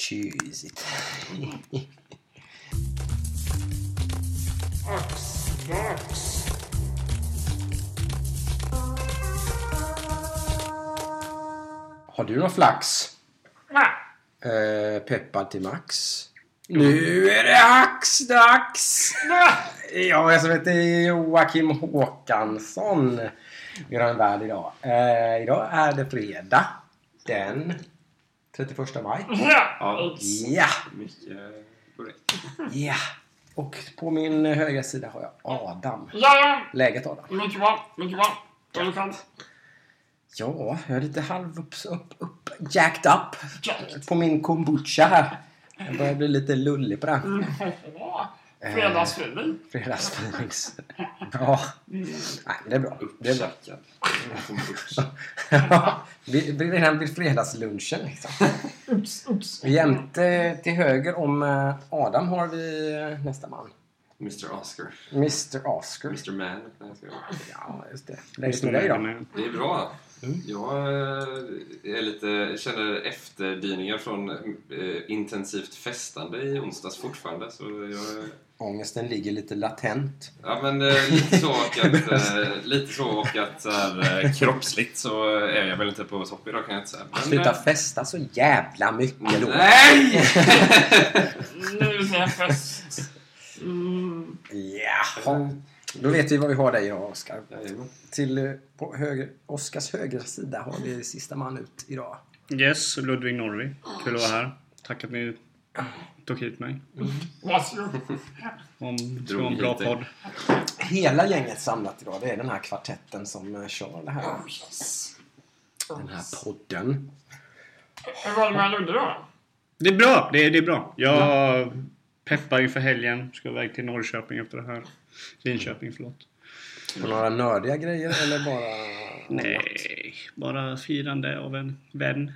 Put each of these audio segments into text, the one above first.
It. Har du någon flax? Nej. Eh, peppad till max. Nu är det hacksdags! Ja, jag som heter Joakim Håkansson. Grönvärd idag. Eh, idag är det fredag. Den 31 maj. Ja. Ja! Mycket korrekt. Ja! Och på min högra sida har jag Adam. Ja, Läget Adam? mycket bra. Mycket bra. Vad är det sant? Ja, jag är lite halv upp, upp, upp, jacked up Jacked. på min kombucha här. Jag börjar bli lite lullig på den. Mm. Fredagsfeeling. Fredagsfeelings. Ja. Nej, men det är bra. Det är bra. Ja, vi vi är redan vid fredagslunchen liksom. Ups, ups. Jämte till höger om eh, Adam har vi eh, nästa man. Mr Oscar. Mr Oscar. Mr Man. Nej. Ja, just det. Läget med dig då? Det är bra. Mm. Jag eh, är lite, känner efterdyningar från eh, intensivt festande i onsdags fortfarande. Så jag, Ångesten ligger lite latent. ja, men, eh, lite så och att, eh, lite så och att så här, eh, kroppsligt så är jag väl inte på topp idag kan jag inte säga. Men, Sluta eh, festa så jävla mycket då. Nej! Nu ser jag fest. Mm. Jaha. Då vet vi vad vi har dig idag, Oskar. Till eh, på höger, Oskars högra sida har vi sista man ut idag. Yes, Ludvig Norvi. Kul att vara här. Tack att ni tog hit mig. Varsågod. Om det vara en bra podd. Hela gänget samlat idag, det är den här kvartetten som eh, kör det här, Oh, yes. den här podden. Hur var det med Ludde då? Det är bra! Det är, det är bra. Jag peppar inför helgen. Ska iväg till Norrköping efter det här. Linköping, förlåt. På några nördiga grejer eller bara... Nej, bara firande av en vän.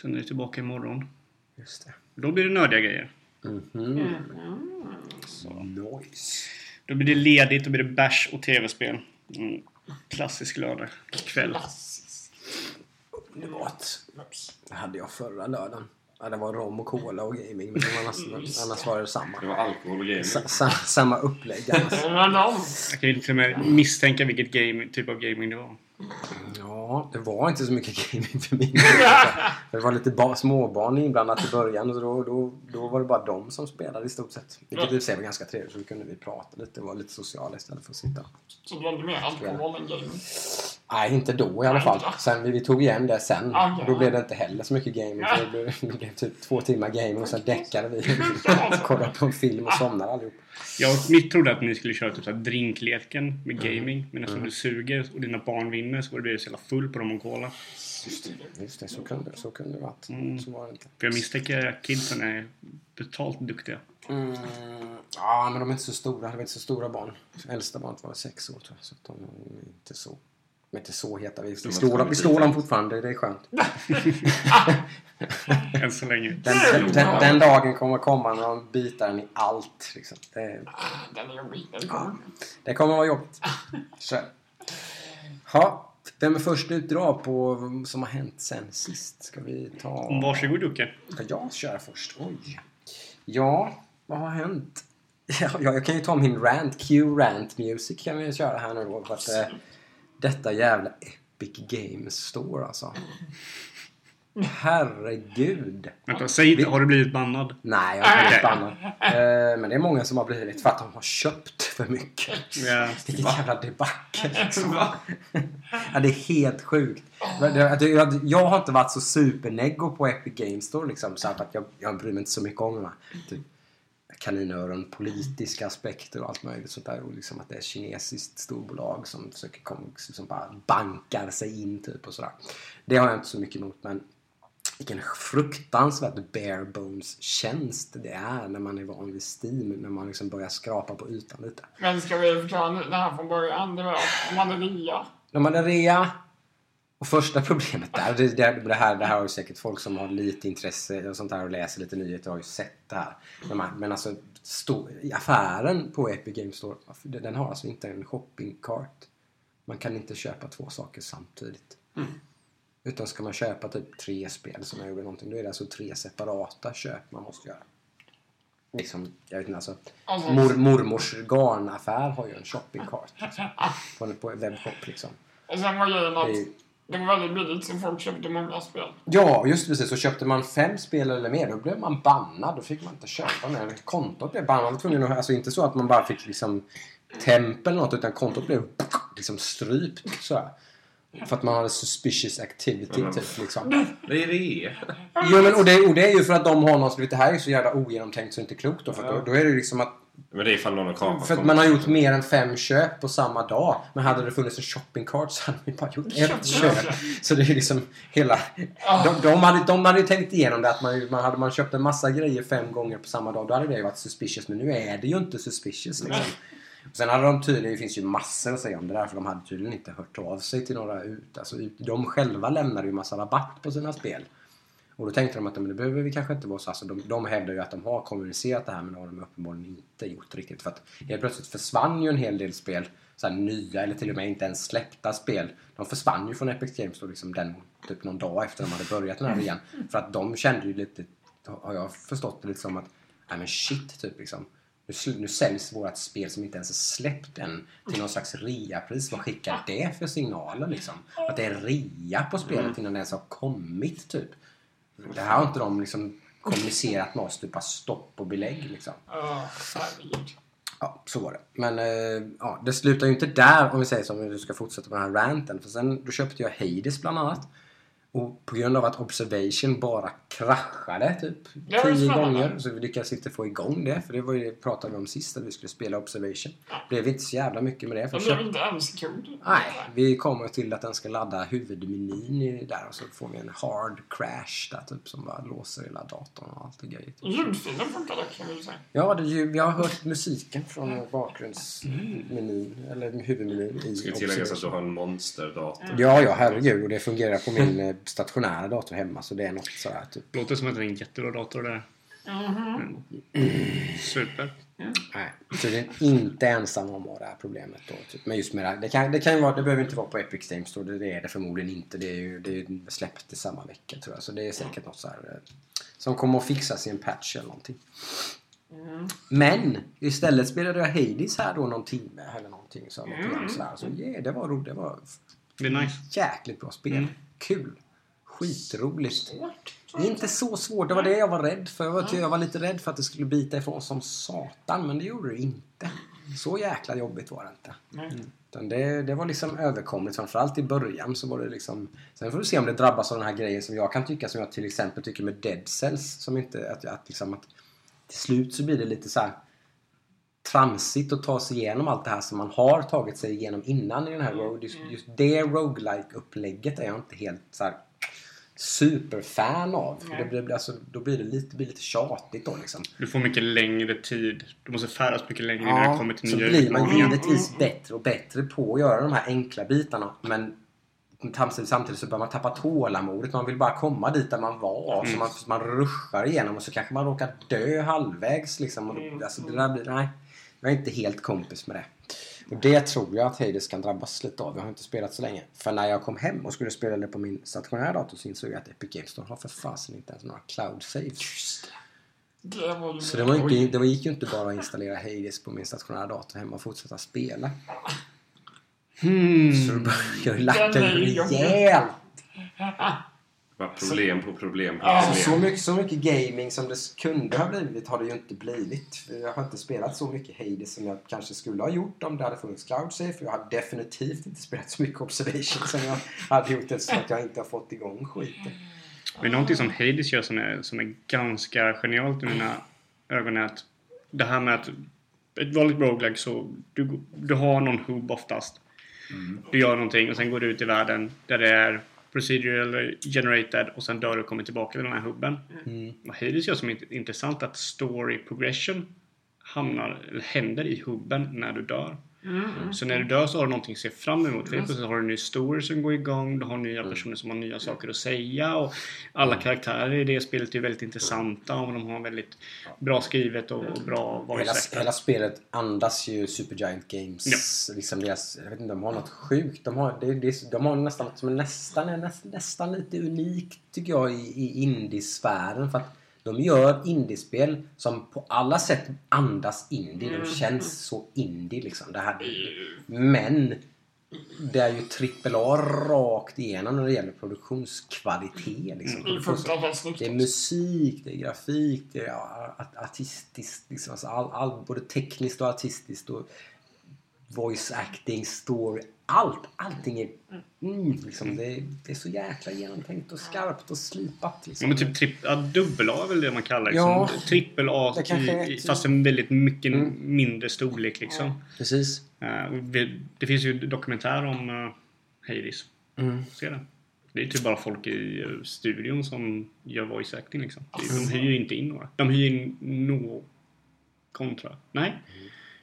Sen är jag tillbaka imorgon. Just det. Då blir det nördiga grejer. Mhm. Så. Nice. Då blir det ledigt, då blir det bärs och tv-spel. Mm. Klassisk lördag kväll. Klassiskt. Underbart. Det hade jag förra lördagen. Ja, det var rom och cola och gaming, men annars, annars var det samma. Det var alkohol och gaming. Sa, sa, samma upplägg annars. Jag kan ju till och med misstänka vilket game, typ av gaming det var. Ja, det var inte så mycket gaming för min. För Det var lite ba- småbarn inblandat i början och då, då, då var det bara de som spelade i stort sett. Vilket i och för var ganska trevligt så då kunde vi prata lite och vara lite sociala istället för att sitta. Så det blev mer alkohol än gaming. Nej, inte då i alla fall. Sen vi, vi tog igen det sen. Ah, ja. Då blev det inte heller så mycket gaming. För det, blev, det blev typ två timmar gaming och sen däckade vi. Kollade på en film och somnade allihop. Jag mitt trodde att ni skulle köra typ så här drinkleken med gaming. Men eftersom du suger och dina barn vinner så blir du så jävla full på dem och cola. Just det, så kunde, så kunde det varit. Mm. Så var det inte. För jag misstänker att kidsen är brutalt duktiga. Mm, ja, men de är inte så stora. Det var inte så stora barn. Äldsta barnet var sex år tror jag. Så de är inte så... De är inte så heta. Vi, vi, slår, dem- vi slår dem fortfarande. Det är skönt. Än så länge. Den, den, den, den dagen kommer komma när de bitar en i allt. Liksom. Det, Den är jobbig. Den kommer. det kommer vara jobbigt. Så. Ha, vem är först ut idag på vad som har hänt sen sist? Ska vi ta... Varsågod Jocke. Ska jag köra först? Oj. Ja, vad har hänt? Ja, jag kan ju ta min rant. Q-rant music kan vi köra här nu då. För att, eh, detta jävla Epic Games Store alltså. Herregud. Vänta, säg inte, har du blivit bannad? Nej, jag har inte blivit bannad. Eh, Men det är många som har blivit för att de har köpt för mycket. Vilket jävla debacle liksom. ja, det är helt sjukt. Det- Jag, har inte varit så superneggo på Epic Games Store liksom. Så att jag, jag bryr mig inte så mycket om de här. Typ, kaninöron, politiska aspekter och allt möjligt sånt där. Och liksom att det är ett kinesiskt storbolag som försöker liksom bara bankar sig in typ och sådär. Det har jag inte så mycket emot men vilken fruktansvärt bare bones tjänst det är när man är van vid Steam. När man liksom börjar skrapa på ytan lite. Men ska vi förklara nu det här från början? Det var att man hade rea. De hade rea. Och första problemet där, det, det, det, här, det här har ju säkert folk som har lite intresse och sånt där och läser lite nyheter har ju sett det här. Men, man, men alltså, stå, affären på Epic Games Store, den har alltså inte en shopping cart. Man kan inte köpa två saker samtidigt. Utan ska man köpa typ tre spel som jag gjorde någonting, då är det alltså tre separata köp man måste göra. Liksom, jag vet inte alltså. Alltså- Mor, mormors garnaffär har ju en shopping cart. Liksom, på, en- på en webbshop liksom. Och sen var grejen att Det var väldigt billigt så folk köpte många spel. Ja, just precis. Så köpte man fem spel eller mer, då blev man bannad. Då fick man inte köpa mer. Kontot blev bannat. Alltså inte så att man bara fick liksom tempel eller något, utan kontot blev liksom strypt. Så här. För att man hade suspicious activity, Men- typ. Liksom. Det är det. Jo, men, och, det, och det är ju för att de har något, det här är så jävla ogenomtänkt så det är inte klokt då. För att då, då är det liksom att Men det är ifall någon har för att man har gjort mer än fem köp på samma dag. Men hade det funnits en shopping cart så hade vi bara gjort ett köp. Så det är liksom hela... De, de, hade, de hade ju tänkt igenom det att man, man hade man köpt en massa grejer fem gånger på samma dag. Då hade det ju varit suspicious. Men nu är det ju inte suspicious liksom. Och sen hade de tydligen, det finns ju massor att säga om det där. För de hade tydligen inte hört av sig till några ut. Alltså, de själva lämnade ju massa rabatt på sina spel. Och då tänkte de att men det behöver vi kanske inte vara så. Alltså, de, de hävdar ju att de har kommunicerat det här men det har de uppenbarligen inte gjort riktigt. För att helt plötsligt försvann ju en hel del spel. Så här, nya eller till och med inte ens släppta spel. De försvann ju från Epic Games då, liksom den, typ någon dag efter de hade börjat den här igen. För att de kände ju lite, har jag förstått det lite som att, nej men shit typ liksom. Nu, nu säljs vårt spel som inte ens är släppt än till någon slags reapris. Vad skickar det för signaler liksom? Att det är rea på spelet innan det ens har kommit typ. Det här har inte de liksom kommunicerat med oss, typ bara stopp och belägg liksom. Ja, så var det. Men eh, ja, det slutar ju inte där om vi säger så, om du ska fortsätta med den här ranten. För sen då köpte jag Hades bland annat. Och på grund av att Observation bara kraschade typ ju tio gånger så vi lyckades inte få igång det. För det var ju det pratade vi om sist, att vi skulle spela Observation. Blev inte så jävla mycket med det. För Det jag blev inte ens kod. Nej, vi kommer till att den ska ladda huvudmenyn där och så får vi en hard crash där typ som bara låser hela datorn och allt det grejet. Ljudfilen funkar dock kan vi säga. Ja, det, är ju- vi har hört musiken från bakgrundsmenyn, eller huvudmenyn i ska tilläggas att du har en monsterdator. Ja, ja, herregud. Och det fungerar på min eh, stationära dator hemma så det är något sådär typ. Låter som att det är en jättebra dator där. Mm. Super. Nej, tydligen inte ensam om det här problemet då. Typ. Men just med det här, det kan, det kan ju vara, det behöver inte vara på Epic Games då. Det, det är det förmodligen inte. Det är ju det är släppt i samma vecka tror jag. Så det är säkert något så här eh, som kommer att fixas i en patch eller någonting. Men istället spelade jag Hades här då någon timme eller någonting. Så, något grann sådär. så yeah, det var roligt. Det var Det är nice. jäkligt bra spel. Kul. Skitroligt. Svårt. Inte så svårt. Det var det jag var rädd för. Jag var, jag var lite rädd för att det skulle bita ifrån som satan. Men det gjorde det inte. Så jäkla jobbigt var det inte. Utan det, det var liksom överkomligt. Framförallt i början så var det liksom... Sen får vi se om det drabbas av den här grejen som jag kan tycka. Som jag till exempel tycker med Dead Cells. Som inte... Att, att liksom att till slut så blir det lite så här tramsigt att ta sig igenom allt det här som man har tagit sig igenom innan i den här road. Just, just det roguelike upplägget är jag inte helt så här superfan av. För det blir, alltså, då blir det lite, blir lite tjatigt då liksom. Du får mycket längre tid. Du måste färdas mycket längre innan Ja, du kommer till så nya blir man utmaningar. givetvis bättre och bättre på att göra de här enkla bitarna. Men samtidigt, så börjar man tappa tålamodet. Man vill bara komma dit där man var. Så man, så man ruschar igenom och så kanske man råkar dö halvvägs. Liksom. Och då, alltså, det där blir, nej, jag är inte helt kompis med det. Och det tror jag att Hades kan drabbas lite av. Jag har inte spelat så länge. För när jag kom hem och skulle spela det på min stationära dator så insåg jag att Epic Games Store har för fasen inte ens några cloud saves. Det var ju Så det, var inte, det gick ju inte bara att installera Hades på min stationära dator hemma och fortsätta spela. Hmm. Så jag lacka Den är ju jobbig. rejält. Var problem på problem på Ja, Så problem. mycket, så mycket gaming som det kunde ha blivit har det ju inte blivit. Jag har inte spelat så mycket Hades som jag kanske skulle ha gjort om det hade funnits Cloud Safe. Jag har definitivt inte spelat så mycket Observation som jag hade gjort eftersom att jag inte har fått igång skiten. Men någonting som Hades gör som är, som är ganska genialt i mina ögon är att det här med att ett vanligt roguelike så du, du har någon hub oftast. Du gör någonting och sen går du ut i världen där det är procedural generated och sen dör du och kommer tillbaka till den här hubben. Mm. Vad Hades gör som är intressant att story progression hamnar, eller händer i hubben när du dör. Mm. Så när du dör så har du någonting att se fram emot. För helt plötsligt har du en ny story som går igång. Du har nya personer som har nya saker att säga. Och alla karaktärer i det spelet är väldigt intressanta och de har väldigt bra skrivet och bra voice Hela, hela spelet andas ju Supergiant Games. Liksom deras, jag vet inte, de har något sjukt. De har, det, det, de har nästan något som är nästan, nästan, nästan lite unikt tycker jag i, i indiesfären. För att de gör indiespel som på alla sätt andas indie. De känns så indie liksom. Det här, men det är ju AAA rakt igenom när det gäller produktionskvalitet. Liksom. Snyggt. Det är musik, det är grafik, det är art- artistiskt. Liksom. Alltså all, all, både tekniskt och artistiskt. Och voice acting, story. Allt, allting är... Mm, liksom, det, är det är så jäkla genomtänkt och skarpt och slipat. Ja, Liksom. men typ tripp, ja, dubbel A är väl det man kallar liksom. Ja. Trippel A Det i, fast en väldigt mycket Mm. mindre storlek liksom. Precis. Eh, vi- det finns ju dokumentär om uh, Hades. Mm. Se den. Det är typ bara folk i eh, studion som gör voice acting liksom. Det- De hyr ju inte in några. De hyr in någon kontra. Nej.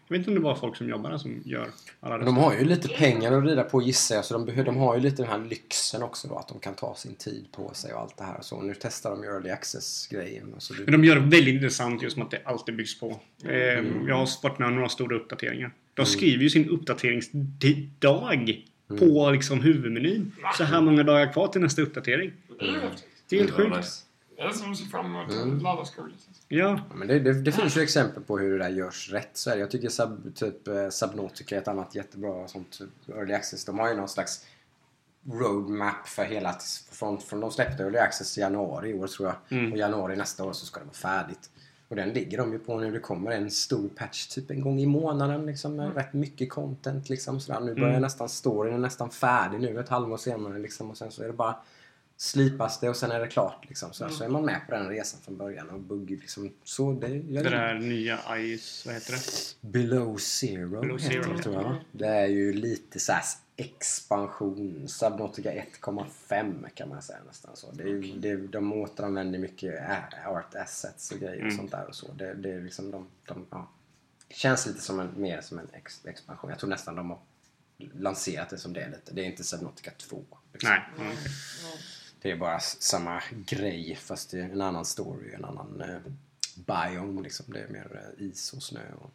Jag vet inte om det var folk som jobbar där som gör alla Men de har ju lite pengar att rida på gissar jag. Så de, behöver, de har ju lite den här lyxen också då. Att de kan ta sin tid på sig och allt det här. Så nu testar de ju early access-grejen. och Så Men de gör det väldigt intressant just med att det alltid byggs på. Eh, Mm. Jag har varit med om några stora uppdateringar. De skriver ju sin uppdateringsdag på liksom huvudmenyn. Så här många dagar kvar till nästa uppdatering. Det är helt sjukt. Nice. Det är som att se fram emot Mm. mm. laddarskor. Ja. Ja, men det, det, det finns ju exempel på hur det där görs rätt. Så är det. Jag tycker sub, typ eh, Subnautica är ett annat jättebra sånt typ early access. De har ju någon slags roadmap för hela... Från, från de släppte early access i januari i år tror jag. Mm. Och januari nästa år så ska det vara färdigt. Och den ligger de ju på nu. Det kommer en stor patch typ en gång i månaden liksom, med rätt mycket content. Liksom, sådär. Nu börjar Mm. nästan storyn är nästan färdig nu ett halvår senare. Liksom, och sen så är det bara slipas det och sen är det klart. Liksom, så, så är man med på den resan från början. Och bugg, liksom, så det, jag Det där nya Ice, vad heter det? Below Zero Below heter Zero. det, tror jag. Det är ju lite så här expansion. Subnautica 1,5 kan man säga nästan så. Det är, ju- det, de återanvänder mycket art assets och grejer och Mm. sånt där och så. Det, det är liksom de, de ja. Känns lite som en, mer som en ex, expansion. Jag tror nästan de har lanserat det som det lite. Det är inte Subnautica 2. Liksom. Nej. ja, okej. Det är bara samma grej fast det är en annan story, en annan eh, biome liksom. Det är mer eh, is och snö och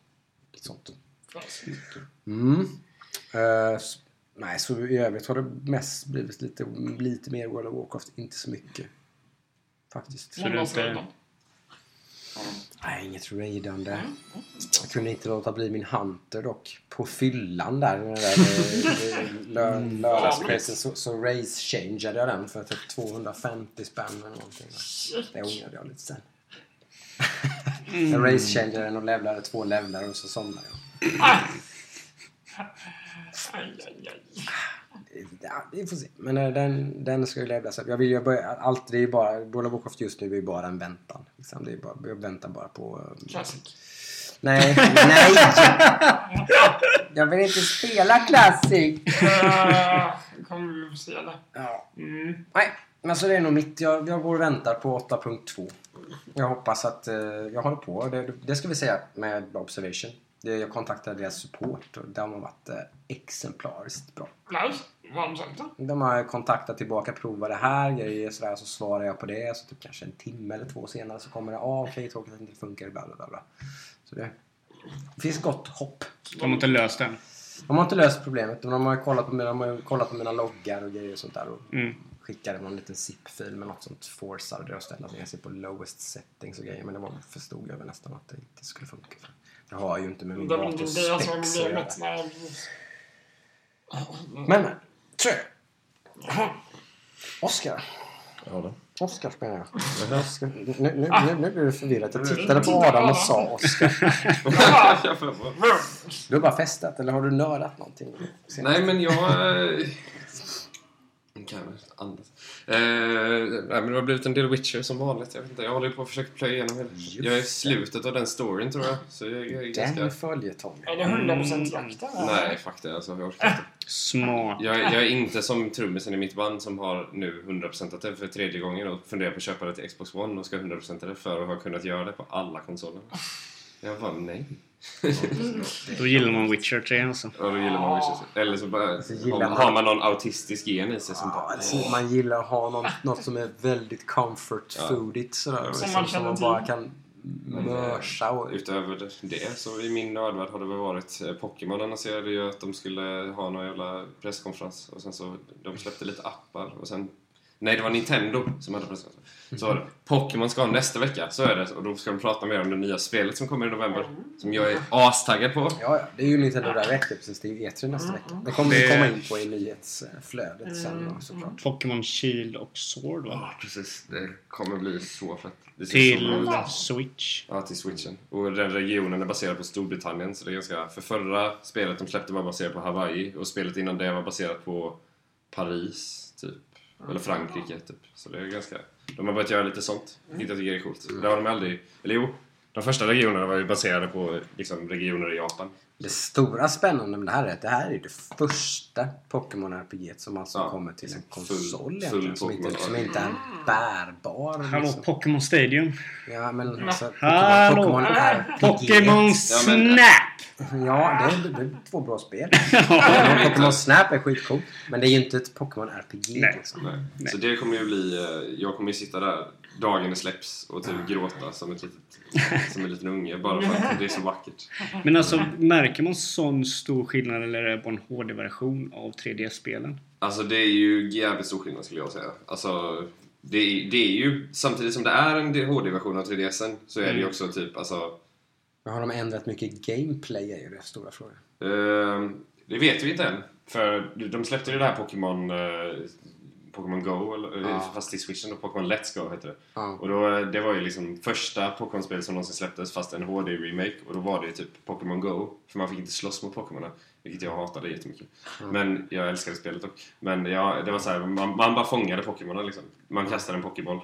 sånt. Mm. S- nej, så i övrigt har det mest blivit lite, lite mer World of Warcraft, inte så mycket. Faktiskt. Så du inte... Nej, inget raidande. Jag kunde inte låta bli min Hunter dock. På fyllan där, den där eh, lö- lördagskvällen så, så race changeade jag den för typ 250 spänn eller någonting. Det ångrade jag lite sen. Jag race changeade den och levlade två levlar och så somnade jag. Aj, aj, aj. Ja, vi får se. Men eh, den, den ska ju levlas. Jag vill ju börja, allt, det är bara, Warcraft just nu är bara en väntan. Liksom. Det är bara, jag väntar bara på... eh, Classic. Nej, nej! Jag vill inte spela Classic! Eh, kommer vi få se det. Ja. Mm. Nej, men så det är nog mitt. Jag, jag går och väntar på 8.2. Jag hoppas att eh, jag håller på. Det, det ska vi säga med Observation. Det, jag kontaktade deras support och de har varit eh, exemplariskt bra. Nice. De har kontaktat tillbaka, prova det här, grejer sådär, så svarar jag på det. Så typ kanske en timme eller två senare så kommer det, ah, okej, tråkigt att det inte funkar, bla bla bla, bla. Så det, det finns gott hopp. De har inte löst den. De har inte löst problemet, men de har kollat på mina, de har kollat på mina loggar och grejer och sånt där. Och Mm. skickade någon liten zip-fil med något sånt forceade det att ställa ner sig på lowest settings och grejer. Men det var, förstod jag väl nästan att det inte skulle funka. Det har ju inte med min Det dators det är göra. problemet. Men, men. Jag. Oscar. Ja, då. Oscar spelar jag. Oscar. Nu, nu, nu, nu blir du förvirrad. Jag tittade på Adam och sa Oscar. Jag Du har bara festat eller har du nördat någonting? Nej, men jag... eh, Kan jag andas? Eh, nej, men det har blivit en del Witcher som vanligt. Jag, vet inte, jag håller på att försöka plöja igenom hela. Jag är i slutet av den storyn tror jag. Så jag, jag är Den ganska... följetong. Är det 100% jakt där? Nej, fuck det. Alltså, jag orkar inte. Smart. Jag, jag är inte som trummisen i mitt band som har nu 100% det för tredje gången och funderar på att köpa det till Xbox One och ska 100% det för att ha kunnat göra det på alla konsoler. Jag bara, nej. Då gillar man Witcher 3 alltså. Ja, då gillar man Witcher. Eller så bara Så gillar har, man- har man någon autistisk gen i sig som bara... alltså, man gillar att ha något, något som är väldigt comfort Ja. foodigt sådär. Som Liksom, man som man bara kan mörsa och... Utöver det så i min nördvärld har det väl varit eh, Pokémon annonserade ju att de skulle ha någon jävla presskonferens och sen så de släppte lite appar och sen Nej, det var Nintendo som hade presskonferens. Så var det. Pokémon ska ha nästa vecka, så är det. Och då ska de prata mer om det nya spelet som kommer i november. Som jag är astaggad på. Ja, ja, det är ju Nintendo Direct precis. Det är ju E3 nästa vecka. Det kommer Det- vi komma in på i nyhetsflödet sen då, såklart. Pokémon Shield och Sword va? Ja, precis. Det kommer bli så fett. Det ser så bra Till. Switch. Ja, till switchen. Och den regionen är baserad på Storbritannien, så det är ganska... För förra spelet de släppte var baserat på Hawaii och spelet innan det var baserat på Paris. Eller Frankrike, typ. Så det är ganska... De har börjat göra lite sånt, vilket jag tycker är coolt. Det har de aldrig... Eller jo, de första regionerna var ju baserade på liksom, regioner i Japan. Det stora spännande med det här är att det här är det första Pokémon RPG som alltså Ja, kommer till en full- konsol full egentligen. Som inte, som inte är bärbar. Hallå liksom. Pokémon Stadium. Ja, men alltså! Pokémon RPG. Pokémon Ja, Snap! Ja, det är, det är två bra spel. Pokémon Snap är skitcoolt. Men det är ju inte ett Pokémon RPG. Nej. Liksom. Nej. Nej. Så det kommer ju bli... eh, Jag kommer ju sitta där dagen det släpps och typ gråta som, ett litet, som en liten unge bara för att det är så vackert. Men alltså, märker man sån stor skillnad eller är det bara en HD-version av 3D-spelen? Alltså det är ju jävligt stor skillnad skulle jag säga. Alltså, det är, det är ju, samtidigt som det är en HD-version av 3DSen så är det ju Mm. också typ, alltså... Men har de ändrat mycket gameplay är ju det stora frågan. ehm, det vet vi inte än. För de släppte ju det här Pokémon... eh, Pokémon Go, eller, eh, Ja. fast i switchen då, Pokémon Let's Go heter det. Ja. Och då, eh, det var ju liksom första Pokémon-spel som någonsin släpptes fast en HD-remake. Och då var det ju typ Pokémon Go. För man fick inte slåss mot Pokémonen. Vilket jag hatade jättemycket. Men jag älskade spelet dock. Men ja, det var så här, man, man bara fångade Pokémonen liksom. Man kastade en Pokéboll.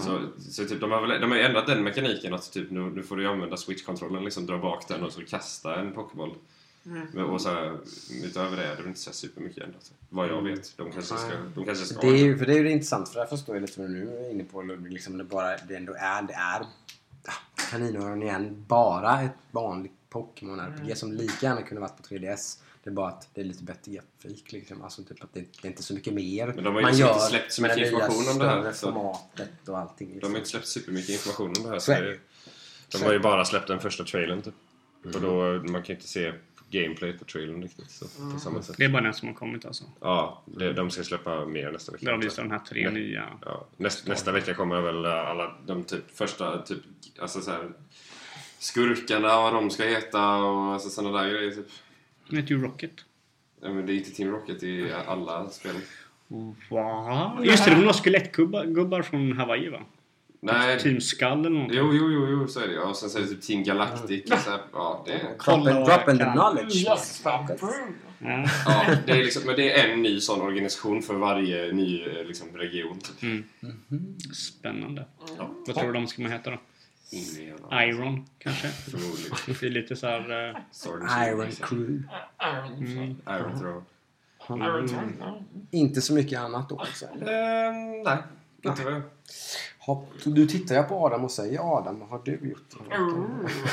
Så, så typ, de har väl de har ändrat den mekaniken att typ, nu, nu får du använda switch-kontrollen, liksom dra bak den och så kasta en Pokéboll. Men- Och så här, utöver det är det inte så supermycket ändrat. Vad jag vet. De kanske ska, de kanske ska Det är ju för det är ju det intressant för där förstår jag lite vad du nu är inne på Ludvig. Liksom det, bara, det ändå är, det är ah, kaninöron igen, bara ett vanligt Pokémon RPG som lika gärna kunde varit på 3DS. Det är bara att det är lite bättre grafik liksom. Alltså typ att det, det är inte så mycket mer Men de har ju liksom inte släppt så mycket information om det här, så- formatet och allting. De Liksom. har inte släppt supermycket information om det här. Så Så det, de Så har ju bara släppt den första trailern typ. Och då, man kan ju inte se gameplay på trailern riktigt så, på samma sätt. Det är bara den som har kommit alltså. Ja, det, de ska släppa mer nästa vecka. De visar de här tre Nej. nya. Ja, näst, nästa vecka kommer väl alla de typ första typ, alltså så här, skurkarna, vad de ska heta och alltså sådana där grejer typ. De heter ju Rocket. Ja, men det är inte Team Rocket i alla spel. Va? Just det, de var skelettgubbar gubbar från Hawaii va? Nej, Team Skull eller någonting. jo, jo, jo, jo, så är det ju. Och sen så är det typ Team Galactic. och Så här, ja, det är, Drop, vad drop in the kan. knowledge. Yes. Ja. ja, det är liksom, men det är en ny sån organisation för varje ny eh, liksom, region. Typ. Mm. Spännande. Ja. Vad tror du de ska heta då? Iron kanske? Förmodligen. Det är lite såhär... Uh, and Shield, Iron. Crew. Iron mm. Iron Throne. Ja. Inte så mycket annat då alltså. Ehm, nej, inte vad Har- Du tittar jag på Adam och säger Adam, vad har du gjort? Oh,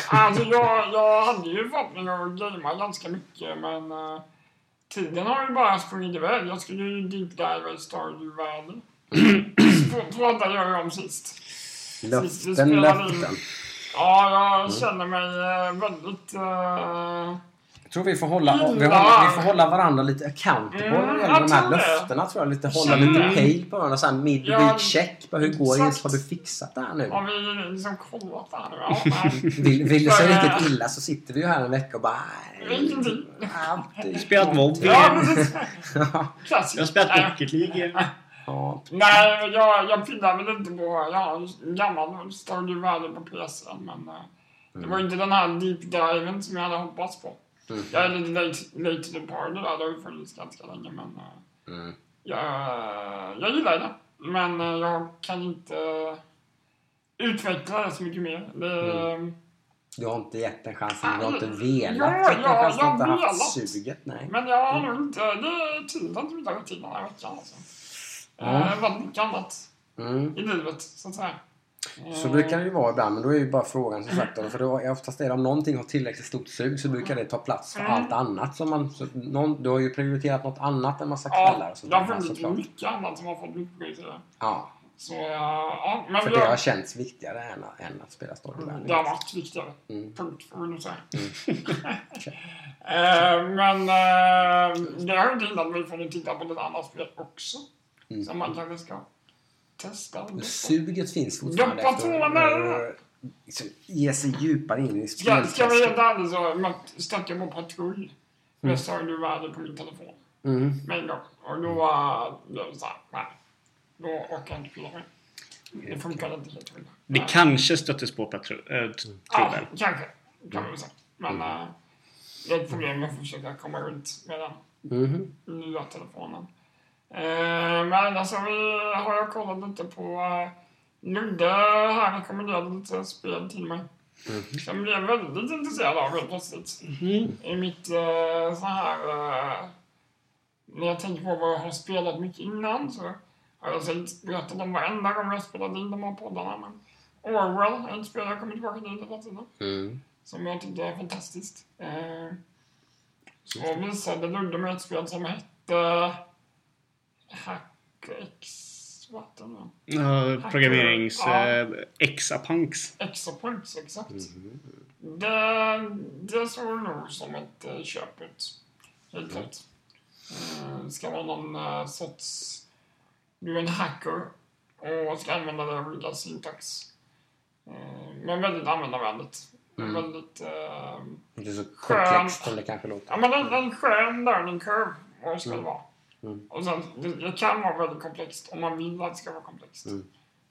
Alltså jag, jag hade ju förhoppning om att gamea ganska mycket men uh, tiden har ju bara sprungit iväg. Jag skulle ju deep dive i Stardew Valley. Gör jag om sist. Löften, löften. Ja, jag känner mig eh, väldigt... eh, Jag tror vi får hålla, vi, Illa. håller, vi får hålla varandra lite accountable Mm, när det gäller de här det. löftena. Tror jag. Lite, hålla lite det. pejl på varandra. Så här mid Ja, check. Bara, hur går det? Har du fixat det här nu? har vi liksom kollat nej. Vill, vill det sig riktigt illa så sitter vi ju här en vecka och bara... alltid Spelat Klassiskt. Jag har spelat. Rocket League. ja. Nej, men jag, jag pillar väl inte på... Jag har en gammal Stardew Valley på PC, men eh, det var inte den här deep diven som jag hade hoppats på. Mm. Jag är lite late, party där, det har ju funnits ganska länge, men eh, Mm. jag, jag gillar det. Men eh, jag kan inte utveckla det så mycket mer. Det, Du har inte gett den chansen. Du har inte velat. Ja, ja, har inte jag har haft velat. suget. Nej. Men jag har nog inte... Det är tiden som inte har gått till den här veckan. Alltså. Ja. Eh, väldigt mycket annat Mm. i livet, så att säga. Så brukar det ju vara ibland, men då är ju bara frågan som sagt för då är oftast är det om någonting har tillräckligt stort sug så brukar det ta plats för Mm. allt annat som man... Så någon, du har ju prioriterat något annat en massa Ja, kvällar sånt det har funnits mycket annat som har fått mycket prioriterat. Ja, Så ja, men för det har känts viktigare än, än att spela Storyland. det har varit viktigare. Mm. Punkt, får vi nog säga. Eh, men eh, det har inte hindrat mig från att titta på lite andra spel också. Mm. Som man kanske ska testa. Suget finns fortfarande tårna! eh, liksom, ge sig djupare in i Ska, ska vi helt spelträsket. ärligt så man stötte jag på patrull. Jag sa du värde på min telefon. Mm. Med en gång. Och då var det såhär, nej. Då orkar jag inte mer. Det funkade inte helt hundra. Det kanske stöttes på patrull. Äh, t- Ja, trubbel. kanske. Kan vi säga. Men äh, det är ett problem att försöka komma runt med den Mhm. nya telefonen. Eh, men alltså vi har jag kollat lite på uh, Ludde här rekommenderade lite spel till mig. Som blev väldigt intresserad av helt plötsligt. I mitt uh, så här... eh, när jag tänker på vad jag har spelat mycket innan så har jag säkert berättat om varenda gång jag spelade in de här poddarna. Men Orwell är ett spel jag kommer tillbaka till hela tiden. Mm. Som jag tyckte är fantastiskt. Eh, så visade Ludde mig ett spel som hette HackX... Vad heter det? Ja, programmerings... Ja. Äh, Exapunks. Exapoints, exakt. Det, det såg nog som ett uh, köp ut. Helt klart. Uh, ska vara någon uh, sorts... Du är en hacker och ska använda det olika syntax. Uh, men väldigt användarvänligt. Väldigt... Uh, Inte så Skön. komplext som det kanske låter. Ja, men en, en skön learning curve vad det ska det vara. Mm. Och sen, det, det kan vara väldigt komplext om man vill att det ska vara komplext. Mm.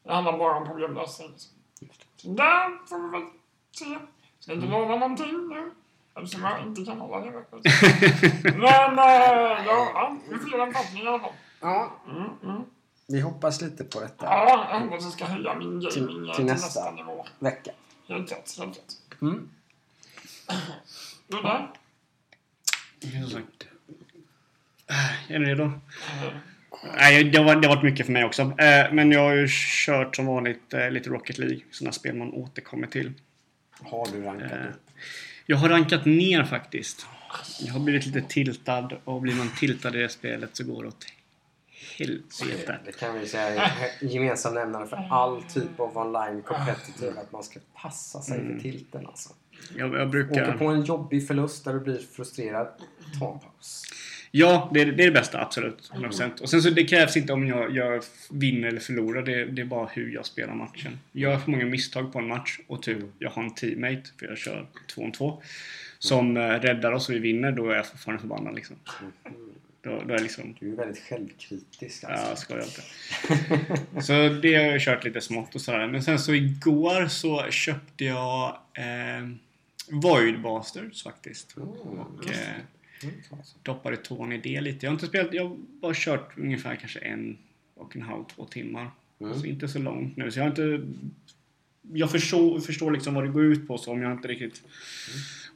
Det handlar bara om problemlösning. Liksom. Så där får vi väl se. Ska inte lova någonting nu. Eftersom jag inte kan hålla det. Men, äh, ja, ja, vi får ge den förhoppningen i alla fall. Ja, Mm, mm. vi hoppas lite på detta. Ja, jag hoppas jag ska höja min gaming Till- till, till till nästa. nästa nivå. Vecka. Helt rätt, helt rätt. Mm. Du där? Som sagt. Äh, Är ni redo? Eh, Nej, det, var, det har varit mycket för mig också. Eh, men jag har ju kört som vanligt eh, lite Rocket League. Sådana spel man återkommer till. Har du rankat upp? Jag har rankat ner faktiskt. Jag har blivit lite tiltad och blir man tiltad i det spelet så går det åt helvete. Det kan vi säga är gemensam nämnare för all typ av online competitive. Att man ska passa sig för tilten alltså. Jag, jag Åker brukar... på en jobbig förlust där du blir frustrerad. Ta en paus. Ja, det är, det är det bästa, absolut. 100%. Och sen så det krävs inte om jag, jag vinner eller förlorar. Det, det är bara hur jag spelar matchen. Jag gör för många misstag på en match och typ jag har en teammate, för jag kör två om två, som eh, räddar oss och vi vinner, då är jag fortfarande förbannad liksom. Då, då är liksom... Du är väldigt självkritisk alltså. Ja, ska jag inte. Så det har jag kört lite smått och sådär. Men sen så igår så köpte jag eh, Void Basters faktiskt. Och eh, Mm, alltså. doppade tån i det lite. Jag har inte spelat, jag har bara kört ungefär kanske en och en halv, två timmar. Mm. Så inte så långt nu. Så jag har inte... Jag förstår, förstår liksom vad det går ut på så om jag inte riktigt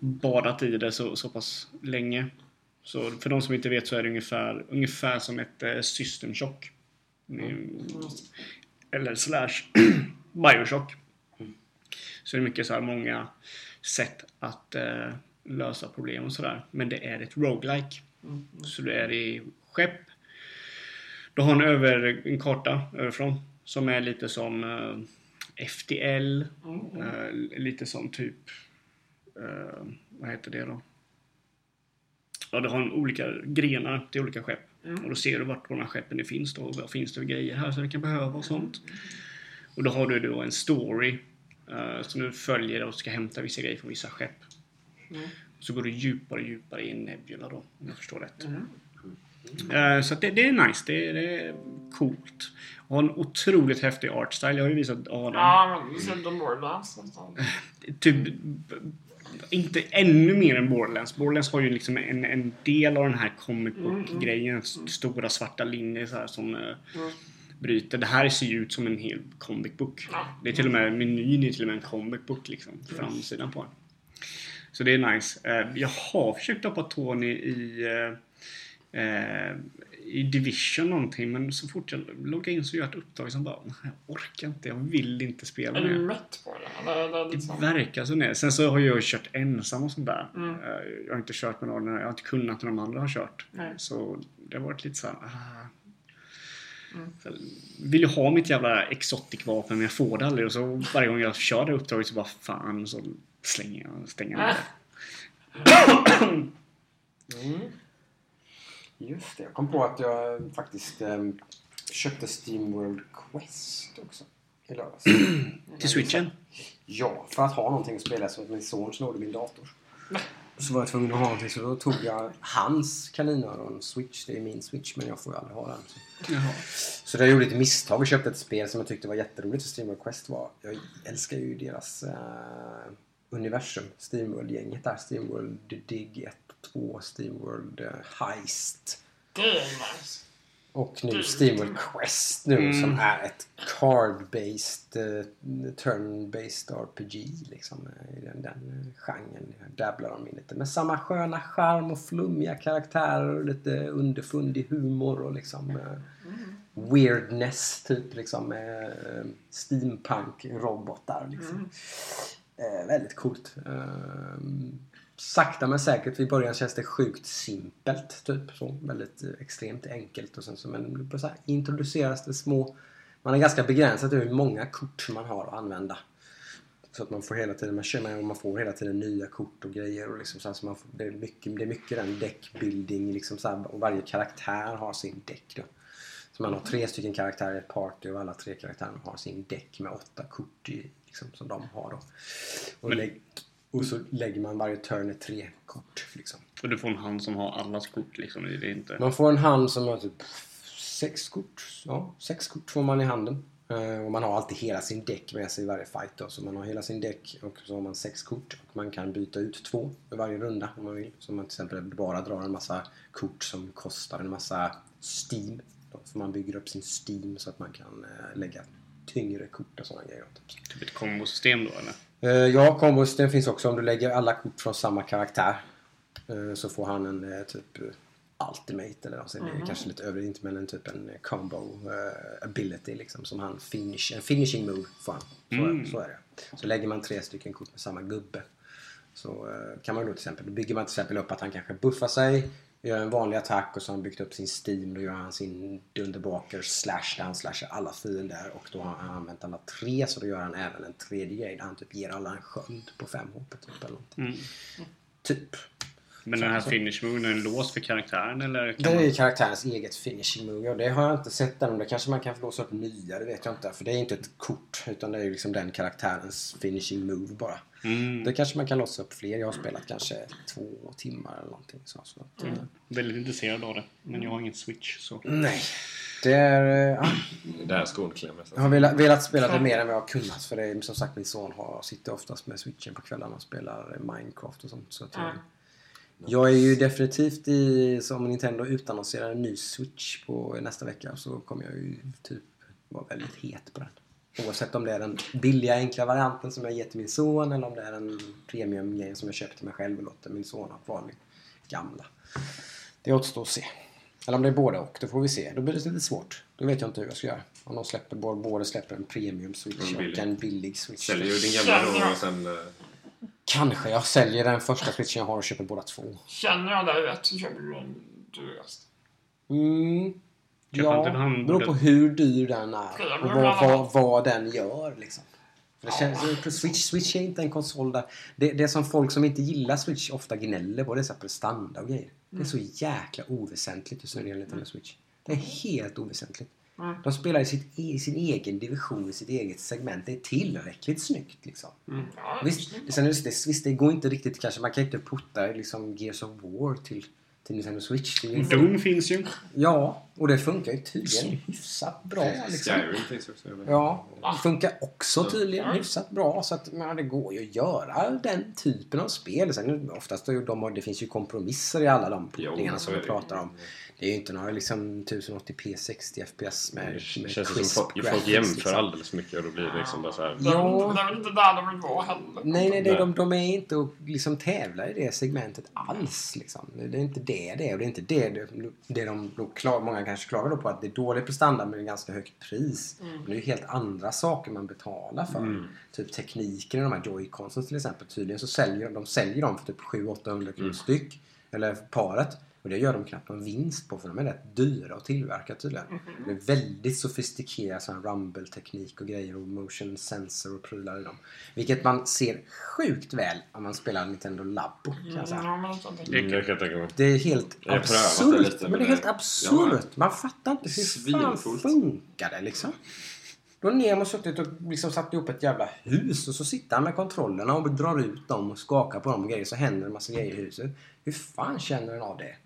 badat i det så, så pass länge. Så för de som inte vet så är det ungefär, ungefär som ett eh, System Shock. Mm. Eller slash Bioshock. Så det är mycket så här många sätt att eh, lösa problem och sådär. Men det är ett roguelike. Så det är i skepp. Du har en, över, en karta överifrån som är lite som eh, FTL. Eh, lite som typ... Eh, vad heter det då? Ja, du har en olika grenar till olika skepp. Och då ser du vart de här skeppen det finns då. Vad finns det för grejer här som du kan behöva och sånt. Och då har du då en story eh, som du följer och ska hämta vissa grejer från vissa skepp. Så går du djupare och djupare in i Nebula då, om jag förstår rätt. Eh, så det, det är nice, det, det är coolt. Och har en otroligt häftig artstyle. Jag har ju visat Adam. Ja, men ser inte Borderlands nästan. Typ, inte ännu mer än Borderlands. Borderlands har ju liksom en, en del av den här comic book-grejen. s- Stora svarta linjer så här som eh, bryter. Det här ser ju ut som en hel comic book. Ja. Det är till och med menyn är till och med en comic book liksom. Framsidan på den. Så det är nice. Eh, Jag har försökt hoppa tån i, i, eh, eh, i Division någonting men så fort jag loggar in så gör jag ett uppdrag som bara "Nej, jag orkar inte, jag vill inte spela Är du mätt på det? Eller är det Det liksom... verkar så. Nej. Sen så har jag ju kört ensam och sånt där. Mm. Jag har inte kört med någon, jag har inte kunnat när de andra har kört. Nej. Så det har varit lite så här, ah. Mm. Så Vill ju ha mitt jävla exotic-vapen men jag får det aldrig. Och så varje gång jag kör det uppdraget så bara fan så slänger jag, stänger jag det. Mm. Just det, jag kom på att jag faktiskt ehm, köpte Steamworld Quest också i lördags. Till switchen. Ja, för att ha någonting att spela så att min son snodde min dator. Så var jag tvungen att ha någonting så då tog jag hans kaninöron switch. Det är min switch men jag får ju aldrig ha den. Så, Jaha. så jag gjorde ett misstag och köpte ett spel som jag tyckte var jätteroligt för Steamworld Quest var. Jag älskar ju deras eh, universum. Steamworld-gänget där. Steamworld Dig 1 och 2, Steamworld eh, Heist. Det är nice. Och nu Mm. Steamworld Quest nu Mm. som är ett card-based, eh, turn-based RPG liksom. I den, den genren dabblar de in lite. Med samma sköna charm och flummiga karaktärer och lite underfundig humor och liksom eh, weirdness typ liksom med eh, steampunk-robotar liksom. Eh, väldigt coolt. Eh, sakta men säkert. I början känns det sjukt simpelt. Typ så. Väldigt eh, extremt enkelt. Och sen så, men så här, introduceras det små... Man är ganska begränsad hur många kort man har att använda. Så att man får hela tiden, man känner man får hela tiden nya kort och grejer. Och liksom så här, så man får, det, är mycket, det är mycket den deckbuilding. Liksom så här, och varje karaktär har sin deck. Då. Så man har tre stycken karaktärer i ett party och alla tre karaktärerna har sin deck med åtta kort i, liksom, som de har. Då. Och, Men- och så lägger man varje turn i tre kort. Liksom. Och du får en hand som har allas kort liksom. Det är inte... Man får en hand som har typ sex kort. Ja, sex kort får man i handen. Eh, och man har alltid hela sin däck med sig i varje fight då. Så man har hela sin däck och så har man sex kort. Och man kan byta ut två i varje runda om man vill. Så man till exempel bara drar en massa kort som kostar en massa Steam. Då får man bygger upp sin Steam så att man kan eh, lägga tyngre kort och sådana grejer. Typ. Typ ett kombosystem då eller? Eh, ja, kombosystem finns också. Om du lägger alla kort från samma karaktär eh, så får han en eh, typ ultimate eller alltså, det är kanske lite överdrivet inte men en typ en combo eh, ability liksom som han finish, en finishing move får han. Så, Mm. så är det. Så lägger man tre stycken kort med samma gubbe så eh, kan man då till exempel, då bygger man till exempel upp att han kanske buffar sig Gör en vanlig attack och så har han byggt upp sin Steam. Då gör han sin Dunderbaker slash där han slashar alla fiender. Och då har han använt alla tre så då gör han även en tredje grej där han typ ger alla en sköld på fem HP typ eller någonting. Mm. Typ. Men den här finish moven, är den låst för karaktären eller? Det man... är karaktärens eget finishing move och det har jag inte sett än. Det kanske man kan få låsa upp nya, det vet jag inte. För det är inte ett kort utan det är ju liksom den karaktärens finishing move bara. Mm. Det kanske man kan låsa upp fler. Jag har spelat kanske två timmar eller någonting. Så, så. att, eh, Väldigt intresserad av det. Men jag har ingen switch så. Nej. Det är... Ja, Det är där skon klämmer. jag har velat, velat spela det mer än vad jag har kunnat. För det är som sagt min son har, sitter oftast med switchen på kvällarna och spelar Minecraft och sånt. Så att, jag- Mm. Jag är ju definitivt i, så om Nintendo utannonserar en ny Switch på nästa vecka så kommer jag ju typ vara väldigt het på den. Oavsett om det är den billiga enkla varianten som jag ger till min son eller om det är en premium som jag köper till mig själv och låter min son ha kvar min gamla. Det återstår att se. Eller om det är båda och, det får vi se. Då blir det lite svårt. Då vet jag inte hur jag ska göra. Om de släpper, både släpper en premium Switch En och en billig Switch. Säljer ju din gamla då och sen... Kanske jag säljer den första Switchen jag har och köper båda två. Känner jag dig rätt så köper du den dyraste. Mm. Köper Ja, han beror på hur dyr den är och vad, vad, vad den gör. Liksom. För det känns, Switch, Switch är inte en konsol där... Det, det är som folk som inte gillar Switch ofta gnäller på. Det är så prestanda och grejer. Det är så jäkla oväsentligt just när det gäller Nintendo Switch. Det är helt oväsentligt. Mm. De spelar i, sitt, i sin egen division, i sitt eget segment. Det är tillräckligt snyggt liksom. Ja, Visst, det, sen det, visst, det går inte riktigt kanske. Man kan inte putta liksom Gears of War till, till Nintendo Switch. Doom finns ju. Ja, Och det funkar ju tydligen hyfsat bra. Liksom. Skyrim finns också. Ja, det funkar också tydligen hyfsat bra. Så att, men det går ju att göra den typen av spel. Sen oftast är de, det finns ju kompromisser i alla de portningarna som vi pratar om. Det är ju inte några liksom 1080p 60 fps med, Det med känns ju crisp som folk, folk jämför liksom. alldeles mycket och då blir det liksom bara så här. Det är, Ja. det är väl inte där de vill vara heller. Nej, nej, det, Nej. de, de är inte att liksom tävla i det segmentet alls. Liksom. Det är inte det det är. Och det är inte det, det, det de då klar, många kanske klagar då på att det är dålig prestanda men ganska högt pris. Men det är ju helt andra saker man betalar för. Typ tekniken i de här joyconsen till exempel. Tydligen så säljer de säljer dem för typ 700-800 kronor styck. Eller paret. Och det gör de knappt någon vinst på för de är rätt dyra att tillverka tydligen. Det är väldigt sofistikerad sån här rumble-teknik och grejer och motion sensor och prylar i dem. Vilket man ser sjukt väl om man spelar Nintendo Labo kan jag säga. Jag tänkte- Mm, det kan jag tänka mig. Det är helt absurt. lite, men men det är helt absurt. Man fattar inte hur fan funkar det liksom. Då har Nemo suttit och liksom satt ihop ett jävla hus och så sitter han med kontrollerna och drar ut dem och skakar på dem och grejer så händer en massa grejer i huset. Hur fan känner den av det?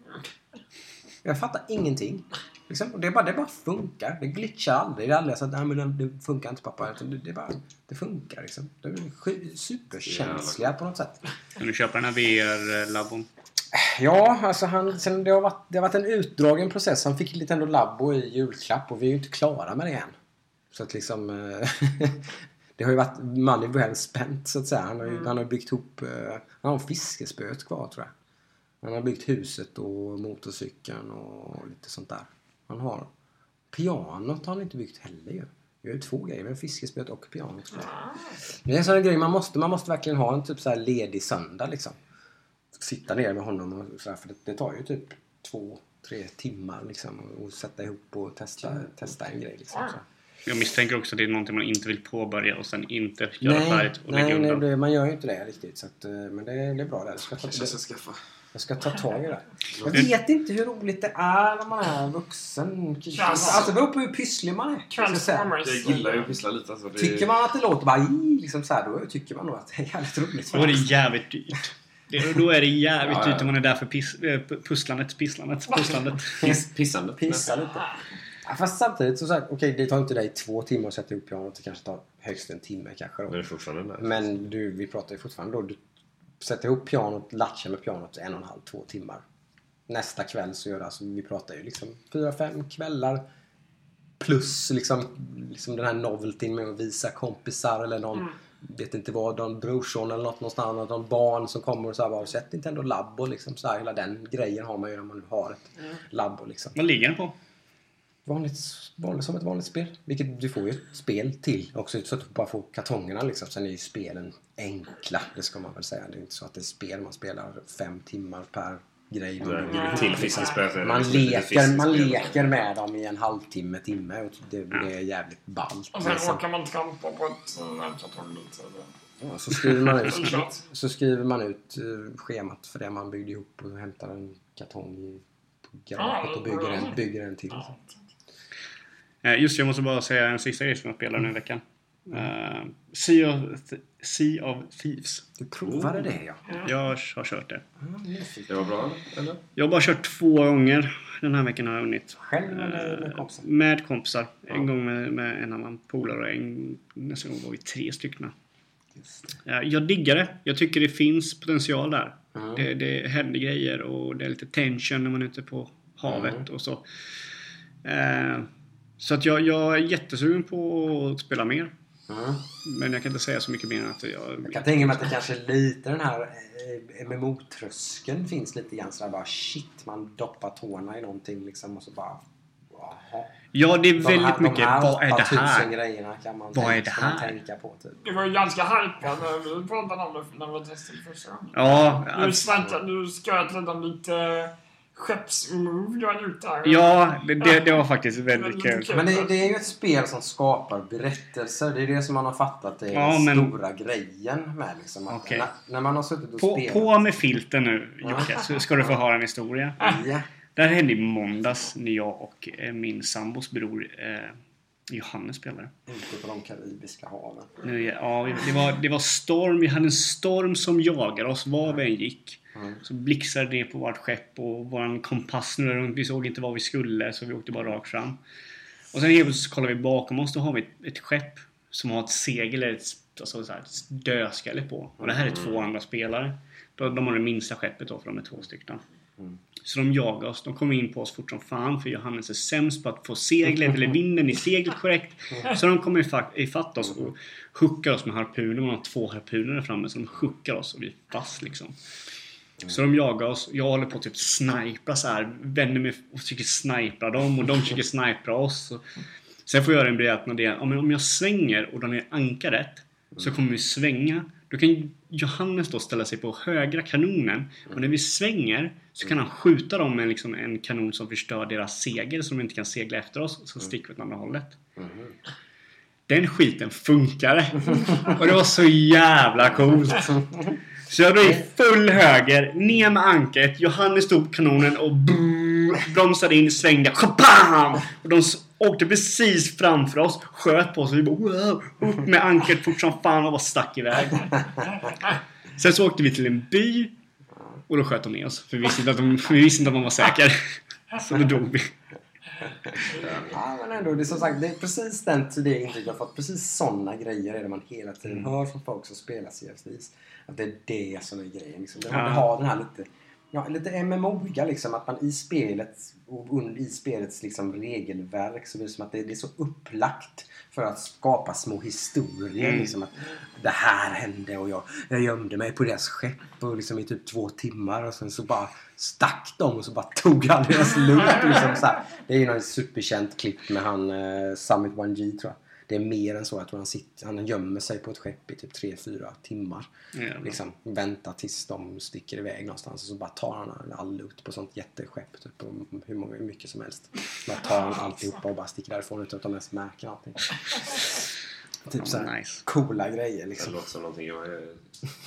Jag fattar ingenting. Liksom. Och det, bara, det bara funkar. Det glitchar aldrig. Det är aldrig så att Nej, men det- funkar inte pappa. Det, det, bara, det funkar liksom. De är superkänsliga på något sätt. Kan du köpa den här VR-labbon? Ja, alltså han, sen det, har varit, det har varit en utdragen process. Han fick lite ändå Labo i julklapp och vi är ju inte klara med det än. Så att liksom... eh, det har ju varit money well spent så att säga. Han har ju han har byggt ihop... eh, Han har fiskespöet kvar tror jag. Han har byggt huset och motorcykeln och lite sånt där. Han har... Pianot har han inte byggt heller ju. Har ju två grejer. Har fiskespöet och pianot kvar. Det är en sån grej man måste, man måste verkligen ha en typ så här ledig söndag liksom sitta ner med honom och sådär, för det, det tar ju typ två, tre timmar liksom och sätta ihop och testa, testa en grej liksom. Så. Jag misstänker också att det är någonting man inte vill påbörja och sen inte göra Nej, färdigt och lägga nej, nej undan. det, man gör ju inte det riktigt. Så att, eh, men det, det är bra där. Jag ska, ta, Kanske jag ska skaffa. Jag ska ta tag i det. Jag vet inte hur roligt det är när man är vuxen. Alltså det beror på hur pysslig man är. Transformers. Jag gillar ju att pyssla lite. Alltså, det Tycker man att det låter bara i, liksom så här, då tycker man nog att det är jävligt roligt. Då är det jävligt dyrt. Det, då är det jävligt Ja, ja. dyrt om man är där för piss, äh, pusslandet, pisslandet, pusslandet. Piss, pissandet. Pissa lite. Ja, fast samtidigt så sagt, okej det tar inte dig två timmar att sätta ihop pianot. Det kanske tar högst en timme kanske. Men Då. det är fortfarande nice. Men du, vi pratar ju fortfarande då. Du sätter ihop pianot, latchar med pianot en och en halv, två timmar. Nästa kväll så gör det alltså, vi pratar ju liksom fyra, fem kvällar. Plus liksom, liksom den här noveltyn med att visa kompisar eller någon, vet inte vad, någon brorson eller något någonstans, någon barn som kommer och så här bara, sett Nintendo Labo liksom så här, hela den grejen har man ju när man har ett Labo liksom. Vad ligger den på? Vanligt, vanligt, som ett vanligt spel. Vilket du får ju ett spel till också så att du bara får kartongerna liksom. Sen är ju spelen enkla, det ska man väl säga. Det är inte så att det är spel man spelar fem timmar per grej. Man, ihop, Till det man, lite leker, man leker med dem i en halvtimme, timme och det, det är jävligt ballt. Och sen liksom. råkar man trampa på ett så det- Ja, så skriver man ut, så skriver man ut eh, schemat för det man byggde ihop och hämtar en kartong i garaget och bygger en, bygger en till. Ja. Eh, Just jag måste bara säga en sista grej som jag spelade nu i veckan. Uh, sea, of, sea of Thieves. Du provade det ja. Jag har kört det. Det var bra, eller? Jag har bara kört två gånger den här veckan har jag vunnit. Själv eller med Eh, kompisar? Med kompisar. En gång med, med en annan polare och en, nästa gång var vi tre stycken. Just det. Eh, Jag diggar det. Jag tycker det finns potential där. Mm. Det, det händer grejer och det är lite tension när man är ute på havet Mm. och så. Eh, så att jag, jag är jättesugen på att spela mer. Mm. Men jag kan inte säga så mycket mer än att jag... Jag kan tänka mig att det kanske är lite den här eh, MMO-tröskeln finns lite grann sådär bara shit, man doppar tårna i någonting liksom och så bara jaha. Ja, det är De väldigt här- mycket. De här Vad är det 8000 här? grejerna kan man, Vad är tänka, det ska man här? tänka på typ. Du var ju ganska hypad när vi pratade om det när vi testade första gången. Ja, Du alltså, skröt lite om lite skeppsmove du hade gjort där. ja det, det, var faktiskt väldigt kul. Men det, det är ju ett spel som skapar berättelser. Det är det som man har fattat är Ja, den men- stora grejen med liksom. Att Okej. när, när man har suttit och På, spelat. på med filten nu Jocke, så ska du få höra en historia. Ja. Det här hände i måndags när jag och eh, min sambos bror eh, Johannes spelade. Ute på de karibiska haven. Nu, ja, det var, det var storm. Vi hade en storm som jagade oss var vi än gick. Ja. Så blixtrade det på vårt skepp och våran kompass snurrade runt. Vi såg inte vad vi skulle så vi åkte bara rakt fram. Och sen helt plötsligt kollar vi bakom oss. Då har vi ett, ett skepp som har ett segel eller ett, alltså så här, ett dödskalle på. Och det här är två andra spelare. De, de har det minsta skeppet då för de är två stycken. Så de jagar oss. De kommer in på oss fort som fan för Johannes är sämst på att få seglet eller vinden i seglet korrekt. Så de kommer ifatt, ifatt oss och hookar oss med harpuner. De har två harpuner där framme så de hookar oss och vi är fast liksom. Så de jagar oss. Jag håller på att typ snipra så här. Vänder mig och försöker snipra dem och de försöker snipra oss. Sen får jag en beräkning det. Om jag- om jag svänger och drar ner ankaret så kommer vi svänga. Då kan Johannes då ställa sig på högra kanonen och när vi svänger så kan han skjuta dem med liksom en kanon som förstör deras segel så de inte kan segla efter oss. Så sticker vi åt andra hållet. Den skiten funkade. Och det var så jävla coolt. Så jag drog i full höger, ner med ankaret. Johannes på kanonen och brrr, bromsade in, svängde. Kabam! Och de åkte precis framför oss, sköt på oss. Och vi bara wow, upp med ankaret fort som fan och bara stack iväg. Sen så åkte vi till en by och då sköt de ner oss. För vi visste inte att de, vi visste inte att de var säkra. Så då dog vi. Ja, men ändå, det är som sagt, det är precis den det intrycket jag fått. Precis sådana grejer är det man hela tiden Mm. hör från folk som spelar CFDs. Att det är det som är grejen. Liksom. Ja. det har den här lite, ja, lite MMO-iga liksom. Att man i spelet och i spelets liksom, regelverk så blir det som att det, det är så upplagt för att skapa små historier. Mm. Liksom, att det här hände och jag, jag gömde mig på deras skepp och liksom, i typ två timmar och sen så bara stack de och så bara tog han deras loot. Liksom, så här. Det är ju någon superkänt klipp med han eh, Summit 1G tror jag. Det är mer än så. Jag tror han, sitter, han gömmer sig på ett skepp i typ 3-4 timmar. Jävlar. Liksom väntar tills de sticker iväg någonstans och så bara tar han all loot på sånt jätteskepp. Typ, hur, många, mycket som helst. Bara tar han alltihopa och bara sticker därifrån utan att de ens märker någonting. Typ så här Nice. coola grejer Det liksom. låter som någonting jag är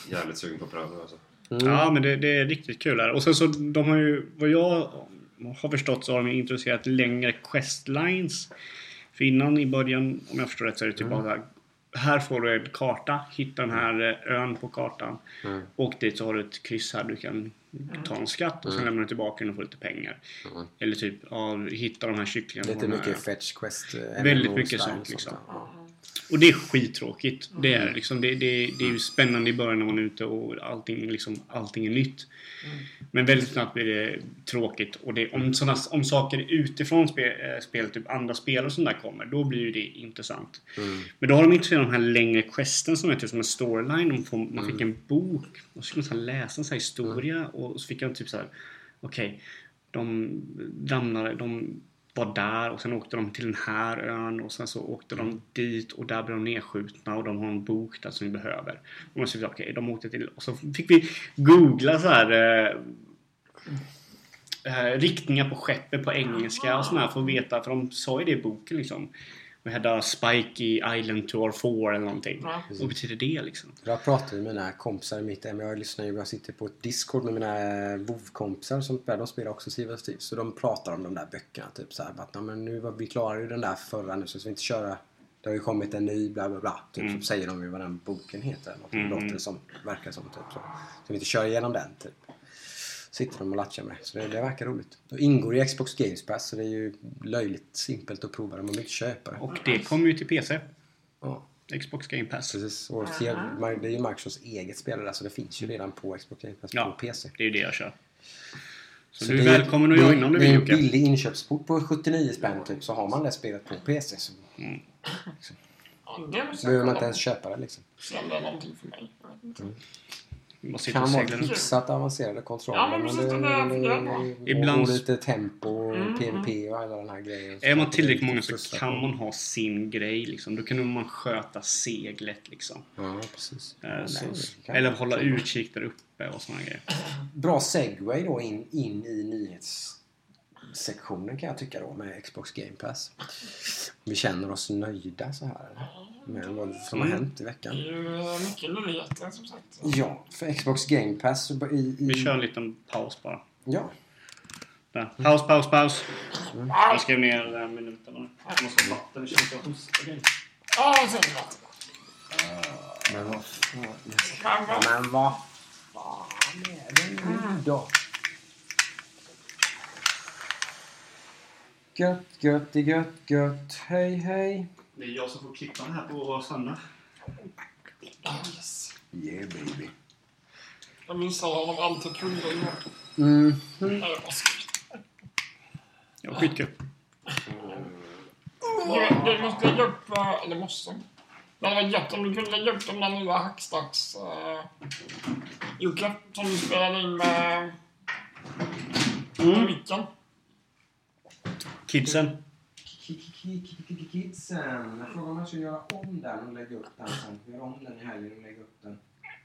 jävligt sugen på att pröva. Alltså. Ja, men det, det är riktigt kul här. Och sen så, de har ju, vad jag har förstått så har de ju introducerat längre questlines. För innan i början, om jag förstår rätt, så är det typ bara så här. Får du en karta. Hitta den här eh, ön på kartan. Mm. Och dit så har du ett kryss här du kan ta en skatt och sen lämnar du tillbaka den och får lite pengar. Mm. Eller typ, ja, hitta de här kycklingarna. Lite mycket fetch quest. eh, Väldigt mycket sånt, och liksom. Ja. Och det är skittråkigt. Det är det liksom. Det, det, det är ju spännande i början när man är ute och allting, liksom, allting är nytt. Men väldigt snabbt blir det tråkigt. Och det, om, såna, om saker utifrån spe, eh, spelet, typ andra spel och sånt där kommer, då blir ju det intressant. Mm. Men då har de introducerat de här längre questen som är typ som en storyline. Får, man fick en bok och så skulle man så här läsa en historia och så fick jag typ så här. Okej, de ramlade, de var där och sen åkte de till den här ön och sen så åkte de dit och där blev de nedskjutna och de har en bok där som vi behöver. Och man okej, de åkte till och så fick vi googla så här eh, eh, riktningar på skeppet på engelska och sådär för att veta, för de sa ju det i boken liksom. Vi hade Spikey Island Tour 4 eller någonting. Ja. Vad betyder det liksom? Jag pratar med mina kompisar i mitt hem. Jag lyssnar ju, jag sitter på ett Discord med mina WoW-kompisar som de spelar också of Thieves. Så de pratar om de där böckerna. Typ så här, att, "Ja, men nu var vi klarade ju den där förra nu så ska vi inte köra. Det har ju kommit en ny bla bla bla. Typ, Mm. Så säger de ju vad den boken heter. Eller något. Mm. Låter det som. Verkar som. Typ, så. så vi inte kör igenom den. Typ. Sitter de och latchar med det. Så det, det verkar roligt. Det ingår i Xbox Games Pass så det är ju löjligt simpelt att prova det. Man behöver inte köpa det. Och det kommer ju till PC. Ja. Xbox Game Pass. Precis. Och det är ju Microsofts eget spel där, så det finns ju redan på Xbox Game Pass Ja. på PC. Det är ju det jag kör. Så, Så du är det välkommen att det är- joina om du Det vill är en billig inköpsport på 79 spänn typ, så har man det spelet på PC så Ja, det måste behöver man inte ens köpa det liksom. Det är någonting för mig. Jag Kan vara hyfsat avancerade kontroller Ja, men precis, det är det. Ibland- Och lite tempo och Mm, PVP och alla den här grejen. Är man tillräckligt många så kan man ha sin grej liksom. Då kan man sköta seglet liksom. Ja, precis. Så, nej, eller hålla utkik där uppe och såna grejer. Bra segway då in, in i nyhetssektionen kan jag tycka då med Xbox Game Pass. Vi känner oss nöjda så här med vad som har hänt i Det veckan. är ju eh, mycket nyheter som sagt. Ja, för Xbox Game Pass så i, i, Vi kör en liten paus bara. Ja, Där. Paus, paus, paus. Mm. Jag skrev ner äh, minuterna. Jag måste ha vatten. Det känns som jag hostar. Ja, sen då. men vad fan. Men vad fan är det nu? då. Gött, gött, gött, gött. Hej, hej. Det är jag som får klippa det här på Sanna. Yes. Yeah baby. Jag visade honom allt jag kunde. Mm. Nej, jag bara skojar. Ja, skitkul. Du, du måste lägga upp, eh, eller måste. Det hade varit gött om du kunde lägga upp de där nya Hackstacks... Uh, Jocke, som du spelade in med... Micken. Kidsen. Kidsen. Jag frågar om jag ska göra om den och lägga upp den sen. Göra om den i helgen och lägga upp den.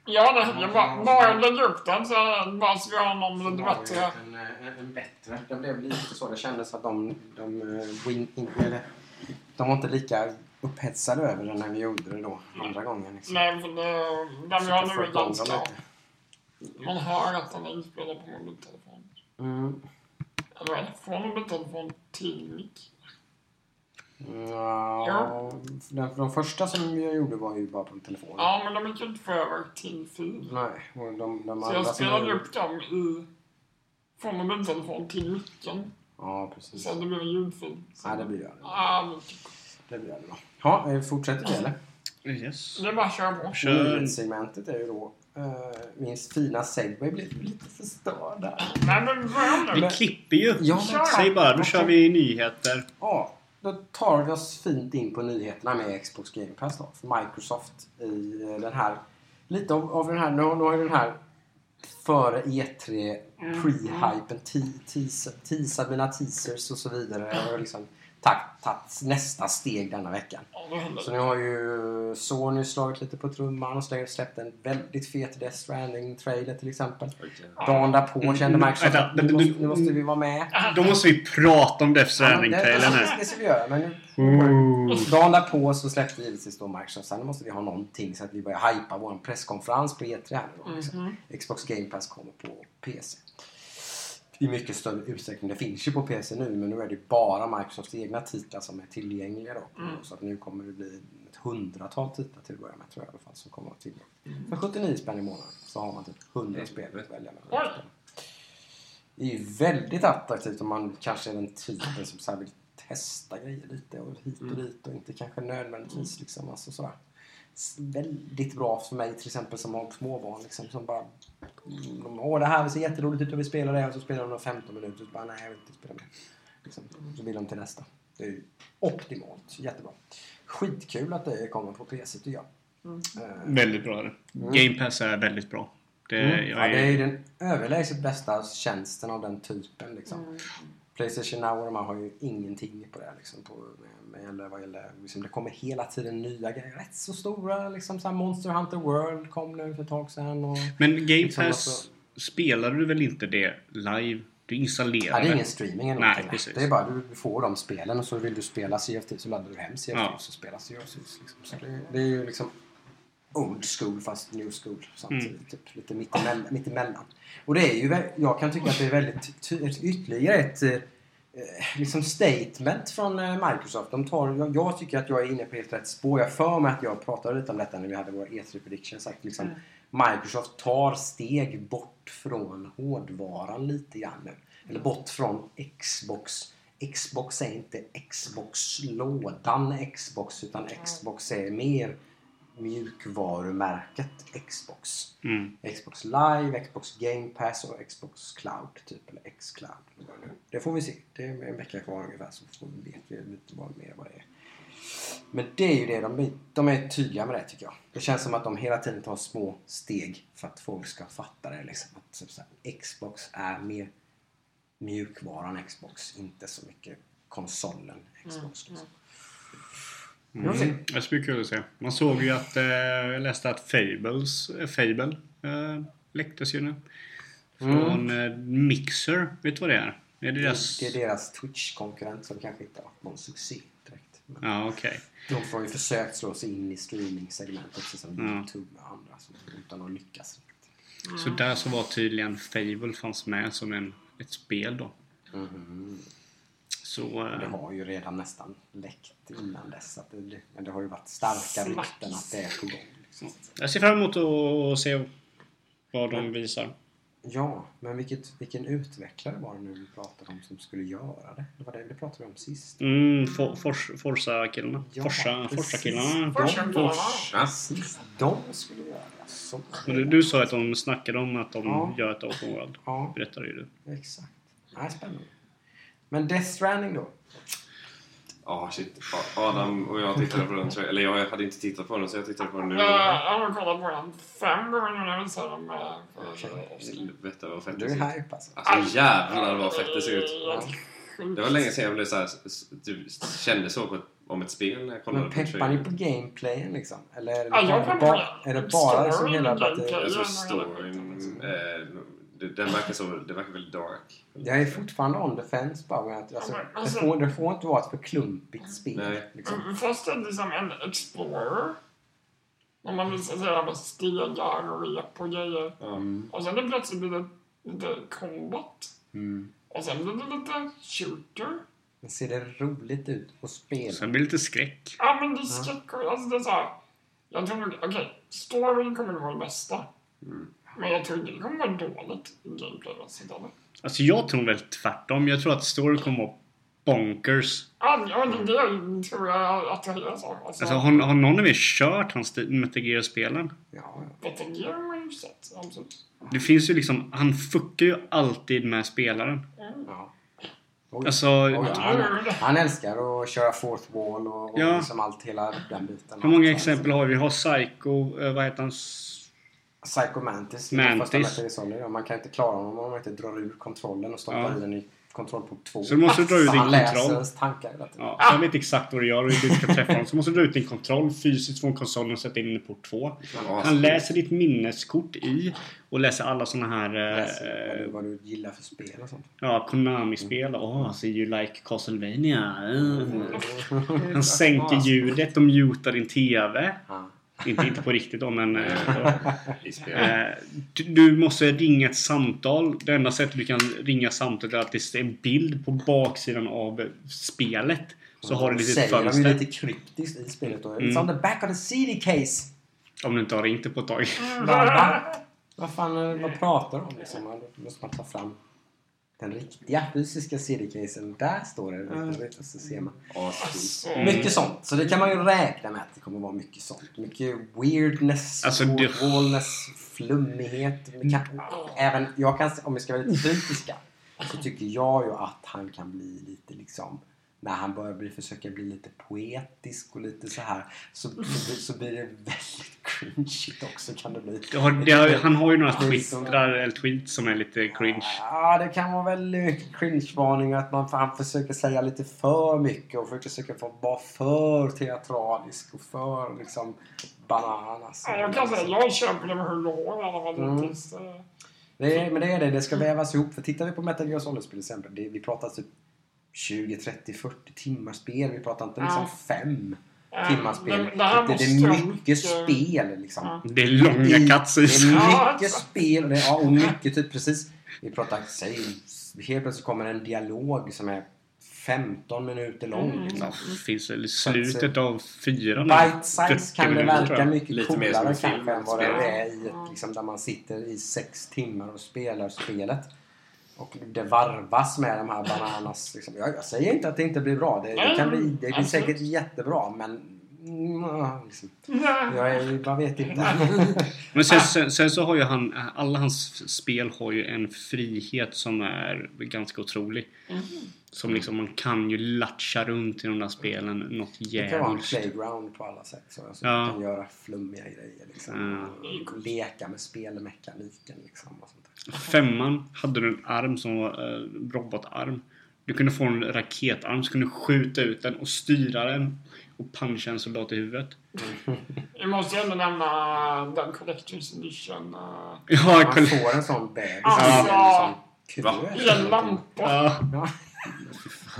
Ja, det, jag bara, bara lägga upp den så bara så vi har någon lite bättre. En, en, en bättre. Det blev lite så. Det kändes att de... de, win, eller, de var inte lika upphetsade över den när vi gjorde det då. Andra gången. Liksom. Nej, för det, den vi har nu är ganska... lite. Man hör att den är inspelad på mobiltelefon. Mm. Eller vad är det? Från mobiltelefon till mick. Ja, de, de första som jag gjorde var ju bara på telefonen. Ja, men de gick inte få över till fil. Nej, och de, de Så andra jag spelade jag- upp dem i... Från mobiltelefon till micken. Ja, precis. Så det blev en ljudfil. Så- Ja, det blir det. Ja, men Det blir det bra. Ja, eh, fortsätter vi eller? Yes. det är bara att köra på. Kör. Nyhetssegmentet är ju då uh, min fina segway blev lite förstörd där. Nej, men börja Vi klipper ju. Ja, men. Säg bara, då kör vi nyheter. ja, då tar vi oss fint in på nyheterna med Xbox Game Pass då. För Microsoft i eh, den här, lite av, av den här, nu, har den här före E3 pre-hypen, te- teaser, teasat mina teasers och så vidare. Har liksom tagit nästa steg denna veckan. Ja. Så nu har ju Sony slagit lite på trumman och slä- släppt en väldigt fet Death Stranding-trailer till exempel. Dagen därpå kände Mm, Microsoft vänta, att nu måste, nu måste vi vara med. Då måste vi prata om Death Ja, Stranding-trailern det, här. det ska vi göra. Men nu, Ooh. dagen därpå så släppte givetvis då Microsoft. Sen måste vi ha någonting så att vi börjar hypa vår presskonferens på E3 här nu då, liksom. Mhm. Xbox Game Pass kommer på PC. I mycket större utsträckning. Det finns ju på PC nu men nu är det bara Microsofts egna titlar som är tillgängliga då. Mm. Så att nu kommer det bli ett hundratal titlar till att börja med tror jag i alla fall som kommer att tillgängliga. För 79 spänn i månaden så har man typ 100 spel att välja mellan. Det är ju väldigt attraktivt om man kanske är den typen som så vill testa grejer lite och hit och dit och inte kanske nödvändigtvis liksom. Alltså sådär. Väldigt bra för mig till exempel som har småbarn liksom som bara mm, de, Åh det här ser jätteroligt ut och vi spelar det och så spelar de 15 minuter och så bara nej jag vill inte spela mer. Liksom. Så vill de till nästa. Det är ju optimalt. Jättebra. Skitkul att det kommer på PC tycker jag. Eh, Väldigt bra är det. Game Pass är väldigt bra. Det, Mm. jag Ja, det är är, ju den överlägset bästa tjänsten av den typen. Liksom. Playstation Now och de här har ju ingenting på det. Liksom, på, med, med, eller vad gäller, liksom, det kommer hela tiden nya grejer. Rätt så stora. Liksom, så här Monster Hunter World kom nu för ett tag sedan. Och, men Game Liksom Pass alltså- spelar du väl inte det live? Du installerar ja, det är ingen streaming eller Nej, precis. Det är bara du får de spelen och så vill du spela Sea of Thieves så laddar du hem Sea of Ja. Och spelar Sea of Thieves. Liksom. Så det, det är ju liksom old school fast new school samtidigt. Mm. Typ, lite mittemellan, mittemellan. Och det är ju, jag kan tycka att det är väldigt ett, ytterligare ett eh, liksom statement från eh, Microsoft. De tar, jag, jag tycker att jag är inne på helt rätt spår. Jag för mig att jag pratade lite om detta när vi hade vår E3 prediction. Liksom, Microsoft tar steg bort från hårdvaran lite grann nu. Eller bort från Xbox. Xbox är inte Xbox-lådan Xbox utan Xbox är mer mjukvarumärket Xbox. Mm. Xbox Live, Xbox Game Pass och Xbox Cloud typ. Eller X-Cloud. Det får vi se. Det är en vecka kvar ungefär så får vi vet vi lite vad mer vad det är. Men det är ju det. De, är- de är tydliga med det tycker jag. Det känns som att de hela tiden tar små steg för att folk ska fatta det. Liksom. Att, typ, så här, Xbox är mer mjukvaran Xbox. Inte så mycket konsolen Xbox. Liksom. Får se. Mm. Det ska bli kul att se. Man såg ju att, eh, jag läste att Fables, eh, Fable eh, läcktes ju nu. Från eh, Mixer. Vet du vad det är? Är det deras... Det är deras Twitch-konkurrent som kanske inte har varit någon succé direkt. Men Ja, okej. de har ju försökt slå sig in i streaming-segmentet precis som Ja. Youtube och andra som, utan att lyckas. Så där så var tydligen Fable fanns med som en, ett spel då. Mhm. Så... Det Eh, har ju redan nästan läckt innan dess. Att det, men det har ju varit starka rykten att det är på gång. Liksom. jag ser fram emot att se vad de visar. Ja, men vilket, vilken utvecklare var det nu vi pratade om som skulle göra det? Det var det vi pratade om sist. Mm, For, Fors, Forza-killarna. Ja. Forza-killarna. Forza. De, Forsa. precis, de skulle göra det. Så, Men Du, du sa att de snackade om att de Ja. gör ett open world. ja, Berättade ju du. exakt. Nej, spännande. Men Death Stranding då? Ja, shit. Adam och jag tittade på den, tror jag. Eller jag hade inte tittat på den, så jag tittade på den nu. Jag jag har kollat på den fem gånger nu jag. Helvete vad fett Du det är ser ut. hype alltså. Alltså jävlar vad fett det ser ut. Det var länge sedan jag blev så här, typ, kände så på ett, om ett spel när jag kollade Men på peppar ni på gameplayen liksom? Eller är det jag bara, är det bara storyn hela och batteri? gameplay. Alltså Ja, storyn, eh, den verkar så, det verkar väldigt dark. Jag är fortfarande on the fence bara med att alltså, Ja, men det, alltså- får, det får inte vara ett för klumpigt spel. Nej. Liksom. Mm, Först är det liksom en explorer. När man visar sig med stegar och rep och grejer. Ja. Och sen är det plötsligt blir det lite combat. Mm. Och sen blir det lite shooter. Men ser det roligt ut att spela? Sen blir det lite skräck. Ja men det är skräck alltså det är såhär. Jag tror okej, storyn kommer nog vara det bästa. Men jag tror inte det kommer vara dåligt i gameplaymässigt eller? Alltså jag tror väl tvärtom. Jag tror att story kommer vara bonkers. Ja, ja det, tror jag att det är så. Alltså, Alltså har, har någon av er kört hans Metal Gear-spelen? Ja, ja. Metal Gear har man ju sett, absolut. Det finns ju liksom, han fuckar ju alltid med spelaren. ja. Alltså, Oj, ja, han, han älskar att köra fourth wall och, och Ja. liksom allt, hela den biten. hur många exempel har vi? Vi har Psycho, eh, vad heter han? Psycho Mantis. Mantis. Ja, Man kan inte klara honom om man inte drar ur kontrollen och stoppar Ja. i den i kontrollport 2. Så du måste dra Så din han läser kontroll. ens tankar hela tiden. Ja, så han vet exakt vad du gör och hur du ska träffa honom. Så måste du dra ut din kontroll fysiskt från konsolen och sätta in den i port 2. Ja, Han läser ditt minneskort i och läser alla såna här Läser vad eh, du- vad du gillar för spel och sånt. ja, Konami-spel. Åh, oh, so you like Castlevania? Mm. Han sänker ljudet och mutar din TV. Ja. Inte, inte på riktigt då, men... Eh, eh, du, du måste ringa ett samtal. Det enda sättet du kan ringa samtalet är att det är en bild på baksidan av spelet. Så har du ett litet Säger de ju fönster. lite kryptiskt i spelet då. It's Mm. on the back of the CD case. Om du inte har ringt det på ett tag. Va? Va? Vad fan, eh, vad pratar de om liksom? Då måste man ta fram den riktiga fysiska CD-casen. Där står det. Vet, du, så ser man. Alltså, Mycket sånt. Så det kan man ju räkna med att det kommer vara mycket sånt. Mycket weirdness, Alltså, det- wallness, flummighet. Kan, även, jag kan, om vi ska vara lite kritiska så tycker jag ju att han kan bli lite liksom när han börjar bli, försöka bli lite poetisk och lite så här så, så, blir- så blir det väldigt cringeigt också kan det bli. Det har, det har, han har ju några twittrar eller tweets som är lite cringe. Ja, det kan vara väldigt cringe-varning att man han försöker säga lite för mycket och försöker få vara för teatralisk och för liksom bananas. Ja, jag kan säga, jag köper det med fall Mm. Det är, men det är det, det ska vävas ihop. För tittar vi på Metal Gear Solid-spel till exempel. Det, vi pratar typ 20, 30, 40 timmar spel. Vi pratar inte liksom Ja. fem eh, timmar spel. det- det här Det, det är mycket spel liksom. Ja. Det är långa Det cutscenes. är mycket spel det, ja, och mycket typ precis. Vi pratar, säg, helt plötsligt kommer en dialog som är 15 minuter lång. Mm. Liksom. Det finns väl i slutet av fyra. Bite size 30 kan det verka mycket Lite mer som coolare kanske än vad det är i ett, liksom, där man sitter i sex timmar och spelar spelet. Och det varvas med de här bananas. Liksom. Jag, jag säger inte att det inte blir bra. Det, det, kan bli, det blir Absolut. säkert jättebra men... Mm, liksom. Jag är, man vet inte. Men sen, sen, sen så har ju han, alla hans spel har ju en frihet som är ganska otrolig. Mm. Mm. Som liksom, man kan ju latcha runt i de där spelen något Det kan vara en jävligt. playground på alla sätt. Så, så Ja. Man kan göra flummiga grejer. Liksom, Ja. och leka med spelmekaniken. Liksom, och sånt där. Femman hade du en arm som var eh, robotarm. Du kunde få en raketarm så kunde du skjuta ut den och styra den och puncha en soldat i huvudet. Vi måste ju ändå nämna den Collector's Edition. Ja, Man får en sån bebis. Alltså, sån I en lampa. Ja. Ja.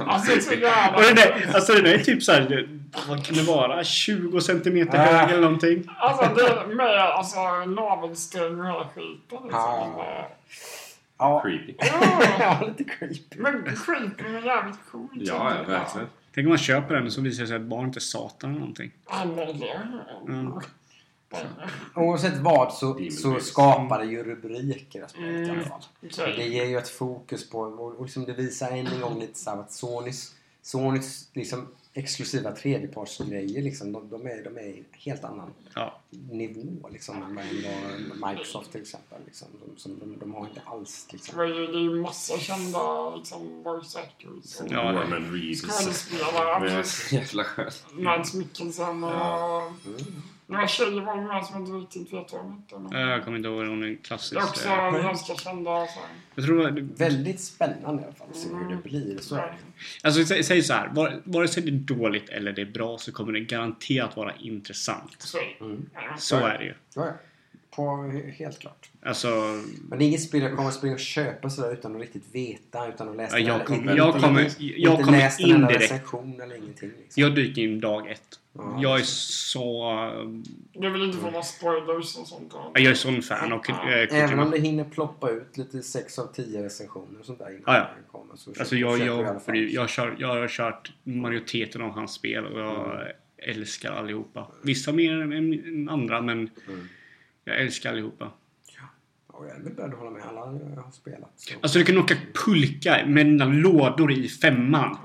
Alltså, det är så jävla... Och det där, alltså det där är typ såhär, vad kan det vara? 20 centimeter Ah. hög eller någonting. Alltså det är med alltså, navelsträng och hela skiten. Liksom. Ah. Ja. Creepy. Ja, lite creepy. men creepy men jävligt coolt. Ja, ja, verkligen. Tänk om man köper den och så visar det sig att barnet är Satan eller någonting. Mm. Oavsett vad så, så skapar det ju rubriker spelet i alla Mm. fall. Det ger ju ett fokus på, och och liksom det visar än en gång lite så här att Sonys, Sonys liksom exklusiva tredjepartsgrejer liksom, de, de, är, de är i helt annan Ja. nivå liksom än vad Microsoft till exempel. Liksom. De, som, de, de har inte alls det liksom... det är ju massa kända liksom, voice actors och Ja, Norman Reedus. skådespelare. Mads Mikkelsen och... Ja. Några tjejer var ju med som jag inte riktigt vet vad de men- Jag kommer inte ihåg, hon är klassisk. Det är också eh, ganska kända. Så. här. Jag tror det var- Väldigt spännande i alla fall att se hur det blir. Så är det. Alltså sä- säg så här, var- vare sig det är dåligt eller det är bra så kommer det garanterat vara intressant. Så är det. Mm. Så är det ju. Ja, ja. På, helt klart. Alltså, Men det är inget spel jag kommer att springa och köpa sådär utan att riktigt veta, utan att läsa Ja, jag den- kommer- inte- jag inte- kommer- inte- jag inte kommer läst indirekt. recension eller ingenting. Liksom. jag dyker in dag ett. Ja, Jag är så- så... Du vill inte få några spoilers och sånt? Jag är sån fan av Ja. äh, Även om det hinner ploppa ut lite 6 av 10 recensioner och sånt där innan Ja, ja. kommer. Så Alltså jag, jag, fall. jag, jag, kör, jag har kört majoriteten av hans spel och jag älskar allihopa. Vissa mer än, än andra men Mm. Jag älskar allihopa. Ja, jag är väl beredd att hålla med alla jag har spelat. Så. Alltså du kan åka pulka med dina lådor i femman.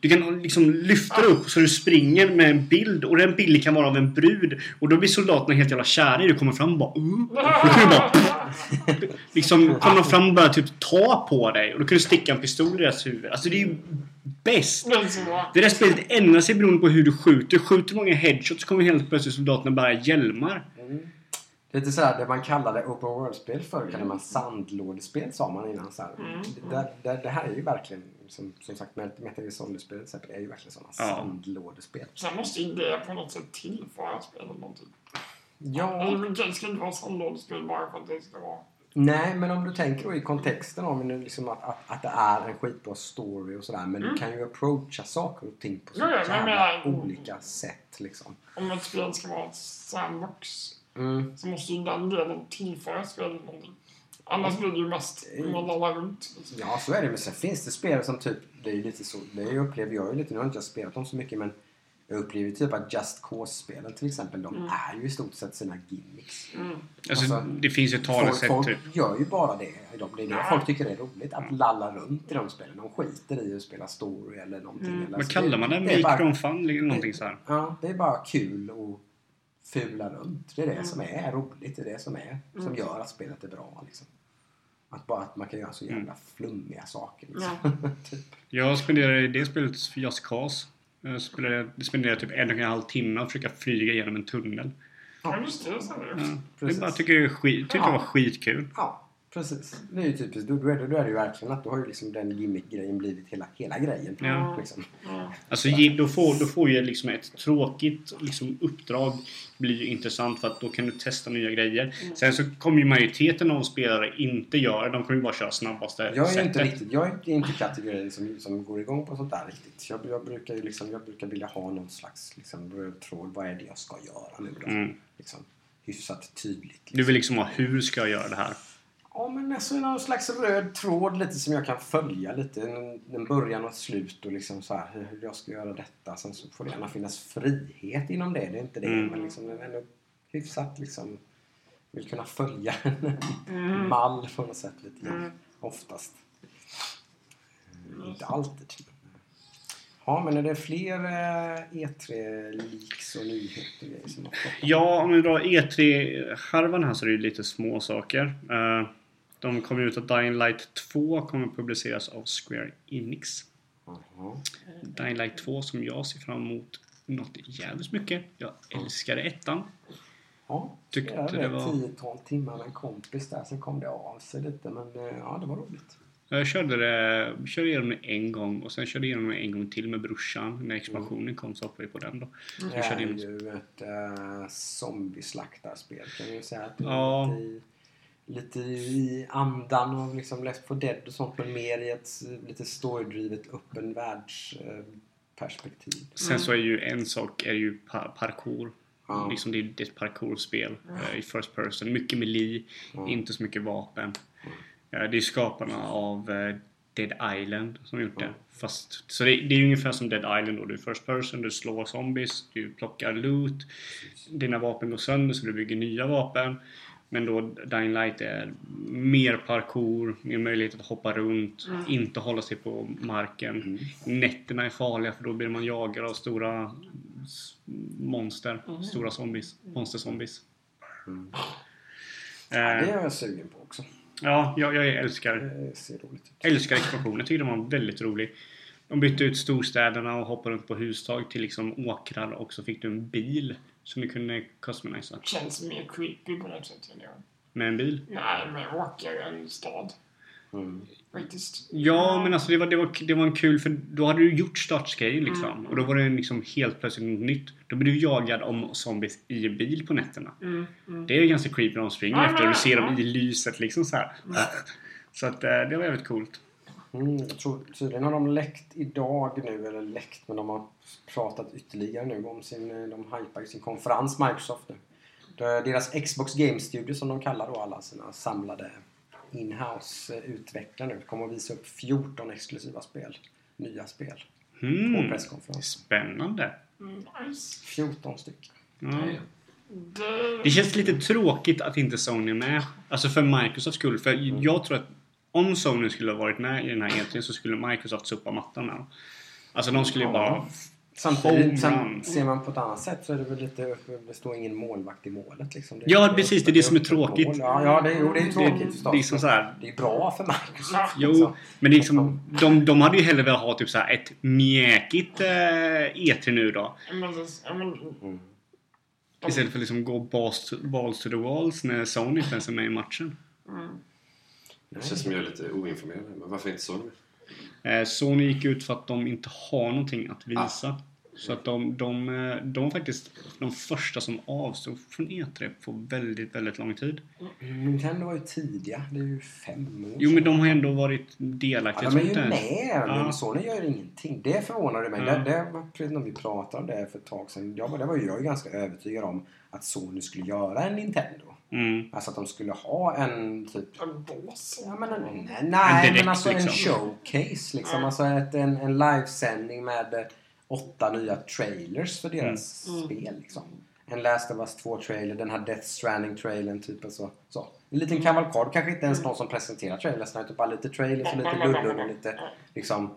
Du kan liksom lyfta upp så du springer med en bild och den bilden kan vara av en brud och då blir soldaterna helt jävla kära i dig och kommer fram och bara uh. Då kan du bara liksom komma fram och börja typ ta på dig och då kan du sticka en pistol i deras huvud. Alltså det är ju bäst. Det där spelet ändrar sig beroende på hur du skjuter. Skjuter många headshots så kommer helt plötsligt soldaterna bära hjälmar. Mm. Lite sådär det man kallade open world-spel förr kallade man sandlådespel sa man innan. Så här. Det, det, det här är ju verkligen, som, som sagt Metal Gear Solid-spel till exempel, är ju verkligen sådana Ja. sandlådespel. Sen måste ju det på något sätt tillföra spelet någonting. Ja, Eller Det ska inte vara sandlådespel bara för att det ska vara... nej men om du tänker då i kontexten om liksom att, att, att det är en skitbra story och sådär men du kan ju approacha saker och ting på så Ja, ja, jävla olika sätt liksom. Om ett spel ska vara ett sandbox Mm. så måste ju den delen tillföra spelet någonting. Annars blir det ju mest man lallar runt. Ja, så är det. Men sen finns det spel som typ, det är ju lite så, det upplever jag ju lite, nu har inte jag spelat dem så mycket men jag upplever typ att Just Cause-spelen till exempel, de är ju i stort sett sina gimmicks. Mm. Alltså, Alltså, det finns ju ett Folk, talesätt folk typ. gör ju bara det. De- Det är det folk tycker är roligt, att lalla runt i de spelen. De skiter i att spela story eller någonting. Eller, Vad kallar man det? det Make bara- fun eller någonting så här. Ja, det är bara kul och fula runt. Det är det som är roligt. Det är det som är som gör att spelet är bra. Liksom. Att bara att man kan göra så jävla flummiga saker. Liksom. typ. Jag spenderade i det spelet för Just Cause. Jag spenderade, spenderade typ en och en halv timme att försöka flyga genom en tunnel. Ja, just det. Det. Ja. Jag Precis. bara tycker det är skit, tyckte det var skitkul. Ja, precis. Det är ju typiskt. Då, då, är det, då är det ju verkligen att då har ju liksom den gimmick-grejen blivit hela, hela grejen. Ja. Liksom. Ja. Alltså då får, då får ju liksom ett tråkigt liksom, uppdrag bli intressant för att då kan du testa nya grejer. Sen så kommer ju majoriteten av spelare inte göra. De kommer ju bara köra snabbaste Jag är sättet. inte riktigt, jag är inte kategorin som, som går igång på sånt där riktigt. Jag, jag, brukar ju liksom, jag brukar vilja ha någon slags liksom, röd tråd. Vad är det jag ska göra nu då? Mm. Liksom, hyfsat tydligt. Liksom. Du vill liksom ha hur ska jag göra det här? Ja, men alltså någon slags röd tråd lite som jag kan följa lite. En, en början och ett slut och liksom så här hur jag ska göra detta. Sen så får det gärna finnas frihet inom det. Det är inte det. Mm. Men liksom den är ändå hyfsat liksom vill kunna följa en mall på något sätt lite grann. Oftast. Inte alltid. Ja, men är det fler eh, E3-leaks och nyheter och grejer som har? Ja, om vi drar E3-harvan här så är det lite små saker. Eh, de kommer ut att Dying Light 2 kommer publiceras av Square Enix. Jaha. Dying Light 2 som jag ser fram emot något jävligt mycket. Jag älskade ettan. Ja, Tyckte jag det det var- 10-12 timmar med en kompis där. Sen kom det av sig lite. Men eh, ja, det var roligt. Jag körde, det, körde igenom det en gång och sen körde jag igenom det en gång till med brorsan. När expansionen kom så hoppade vi på den då. Det Jag körde är igenom ju ett uh, zombieslaktarspel kan man ju säga. Att det är Ja. lite, i, lite i andan av liksom Left 4 Dead och sånt. Men mer i ett eh, lite storydrivet öppen världsperspektiv. Sen så är ju en sak är ju pa- parkour. Ja. Liksom det är ett parkourspel eh, i first person. Mycket melee, inte så mycket vapen. Eh, det är skaparna av eh, Dead Island som gjort det. Fast, så det, det är ju ungefär som Dead Island då. Du är first person, du slår zombies, du plockar loot. Dina vapen går sönder så du bygger nya vapen. Men då Dying Light är mer parkour, mer möjlighet att hoppa runt, inte hålla sig på marken. Nätterna är farliga för då blir man jagad av stora monster. Stora zombies. Monster-zombies. Det är Eh, jag sugen på också. ja, jag, jag älskar älskar expansionen. Jag tycker den var väldigt rolig. De bytte ut storstäderna och hoppade runt på hustag till liksom åkrar och så fick du en bil som du kunde customisa. Känns mer creepy på något sätt. än det. Med en bil. Nej, med åker en stad. Mm. Faktiskt. Ja, men alltså det var, det var, det var en kul för då hade du gjort startscale liksom. Och då var det liksom helt plötsligt något nytt. Då blir du jagad om zombies i en bil på nätterna. Mm, mm. Det är ganska creepy när de springer efter och du ser dem i lyset liksom så här. Så att eh, det var jävligt coolt. Mm, jag tror tydligen har de läckt idag nu, eller läckt, men de har pratat ytterligare nu om sin, eh, de hypar sin konferens Microsoft nu. Deras Xbox Game Studio som de kallar då alla sina samlade inhouse utvecklare nu kommer att visa upp 14 exklusiva spel. Nya spel. På Hmm. presskonferensen. Spännande. Mm, Nice. 14 stycken. Det... Det känns lite tråkigt att inte Sony är med. Alltså för Microsofts skull. För jag tror att om Sony skulle ha varit med i den här E3 så skulle Microsoft sopa mattan med dem. Alltså de skulle ju bara... Samtidigt, sen ser man på ett annat sätt så är det väl lite, det står ingen målvakt i målet liksom. Det, Ja, precis, det är det som är tråkigt. Ja, ja det, jo, det är tråkigt förstås. Det är som så här, Det är bra för Microsoft. Ja. Jo, liksom. men det är liksom, de, de hade ju hellre velat ha typ så här ett mjäkigt eh, E3 nu då. Det- Mm. Istället för liksom gå balls to, balls to the walls när Sony inte ens är med i matchen. mm, Det känns som jag är lite oinformerad. Men varför inte så nu? Eh, Sony gick ut för att de inte har någonting att visa. Så att de, de, eh, de var faktiskt de första som avstod från E3 på väldigt, väldigt lång tid. Nintendo var ju tidiga. Det är ju fem år Jo, men sedan. de har ändå varit Ja, delaktiga. de är ju med, Ja. Sony gör ingenting. Det förvånade mig. Ja. Det, det var precis när vi pratade om det för ett tag sedan. Ja, men det var ju jag ju ganska övertygad om att Sony skulle göra en Nintendo. Mm. Alltså att de skulle ha en typ... en bås. Ja, men en, nej, nej direkt men alltså en liksom. showcase. Liksom. Ja. Alltså ett, en, en livesändning med eh, åtta nya trailers för deras Mm. spel. Liksom. En Last of Us 2-trailer, den här Death Stranding-trailern. Typ och så. så. En liten kavalkad. Kanske inte ens någon som presenterar trailers. Utan bara lite trailers och lite ludden och lite liksom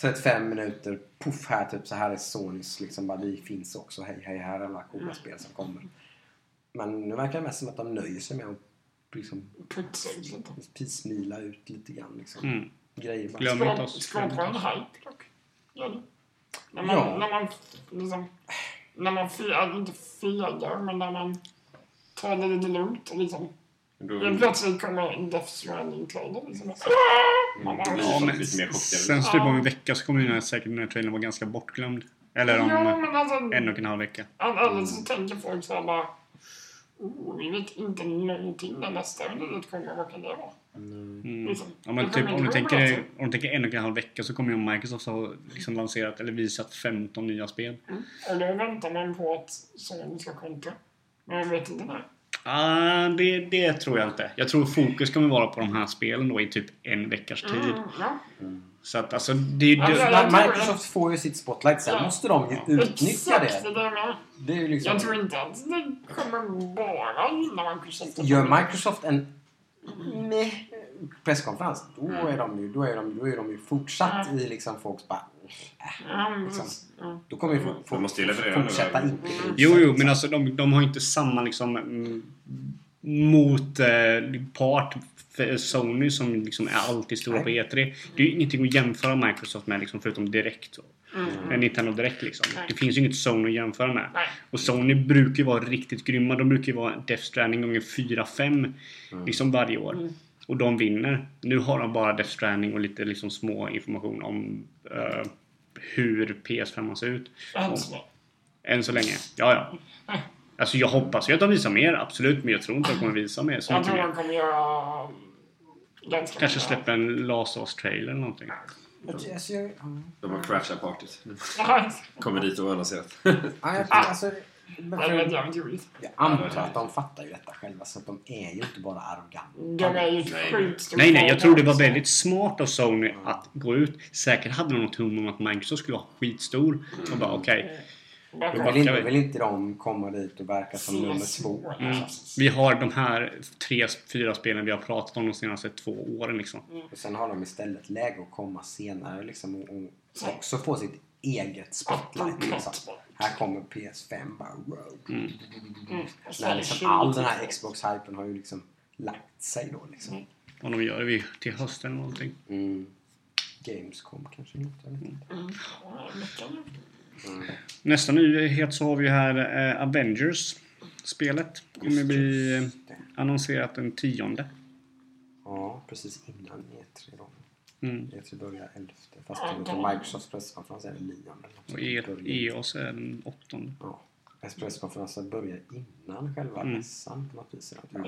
35 minuter. Puff här typ. Så här är Sonys liksom. Bara, vi finns också. Hej hej här är alla coola spel som kommer. Men nu verkar det mest som att de nöjer sig med att liksom Putsa ut lite. pismila ut lite grann liksom. Mm. Grejer bara. Glöm inte oss. skapa en hype dock. Gör det. När man, Ja. när man liksom... När man fegar, inte fegar, men när man tar det lite lugnt och liksom... Då, Helt plötsligt kommer en Death Stranding-trailer liksom. Man blir Ja, folk men sen typ om en vecka så kommer här, säkert den här trailern vara ganska bortglömd. Eller om Ja, men alltså... en och en halv vecka. Eller så tänker folk så här bara... Vi vet inte någonting när nästa. Vad kan det vara? Mm. Liksom. Ja, men Det typ, om, du tänker, bra, om du tänker en och en halv vecka så kommer ju Microsoft ha liksom lanserat eller visat 15 nya spel. Mm. Och då väntar man på att Sony ska kontra. Men man vet inte när. Ah, det, det tror jag inte. Jag tror fokus kommer vara på de här spelen då i typ en veckas tid. Mm, ja. Så att alltså, det, det, tror Microsoft får ju sitt spotlight. Sen Ja. måste de ju utnyttja Exakt, det. det. Det är ju liksom... Jag tror inte att det kommer bara gynna Microsoft. Gör Microsoft en meh presskonferens, då är de ju, då är de, då är de ju fortsatt i liksom folks bara... Men Liksom. Då kommer ju folk måste ju fortsätta inte sig, Jo, jo, men alltså de, de har inte samma liksom mm, mot eh, part Sony som liksom är alltid stora på E3. Det är ju ingenting att jämföra Microsoft med liksom, förutom direkt. Mm. Nintendo Direkt liksom. Nej. Det finns ju inget Sony att jämföra med. Nej. Och Sony brukar ju vara riktigt grymma. De brukar ju vara Death Stranding gånger 4-5 liksom varje år. Mm. Och de vinner. Nu har de bara Death Stranding och lite liksom små information om eh, hur PS5 ser ut. Så. Än så länge. Ja, ja. Alltså jag hoppas ju att de visar mer, absolut. Men jag tror inte att de kommer visa mer. Så Jag tror de kommer göra ganska Kanske släppa en Last of Us-trailer eller någonting. De har crashat partyt. Kommer dit och annonserat. Ja, jag, alltså. Jag antar att de fattar ju detta själva så att de är ju inte bara arroganta. De är ju sjukt Nej, nej, jag tror det var väldigt smart av Sony att gå ut. Säkert hade de något hum om att Microsoft skulle vara skitstor. Och bara okej, Bara Då vill inte, vill inte de komma dit och verka som nummer två. mm, vi har de här tre, fyra spelen vi har pratat om de senaste två åren liksom. Och sen har de istället läge att komma senare liksom, och, och också få sitt eget spotlight. Liksom. Här kommer PS5 bara. Mm. Så När är det liksom 20 all den här. Xbox-hypen har ju liksom lagt sig då liksom. Vad de gör vi till hösten eller någonting. Mm. Gamescom kanske något, jag vet inte. Mm. Ja, mycket. Nästa nyhet så har vi ju här eh, Avengers. Spelet kommer bli annonserat den tionde. Ja, precis innan E3 då. Mm. E3 börjar 11. Fast Ja, på Microsofts presskonferens är det 9. Och E- EOS är den åttonde. Ja. Presskonferensen börjar innan själva Mm. mässan på något vis. Här.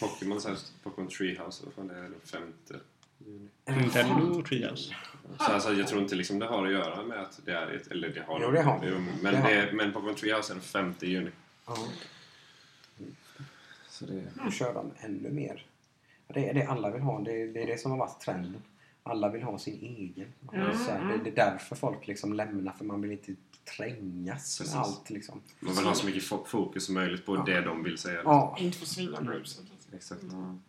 Pokémon, Treehouse, vad fan det är den femte juni. Nintendo Treehouse. Så alltså, jag tror inte liksom det har att göra med att det är ett, eller det har Jo, det har det. men, Det har det, men Pokémon Treehouse är den femte juni. Ja. Så det, Då kör de ännu mer. Det är det alla vill ha. Det är det, är det som har varit trenden. Alla vill ha sin egen. Mm. Så här, det, det är därför folk liksom lämnar. För man vill inte trängas med Precis. allt. Liksom. man vill ha så mycket fo- fokus som möjligt på Ja. det de vill säga. Ja. Inte försvinna bruset. Exakt. Mm.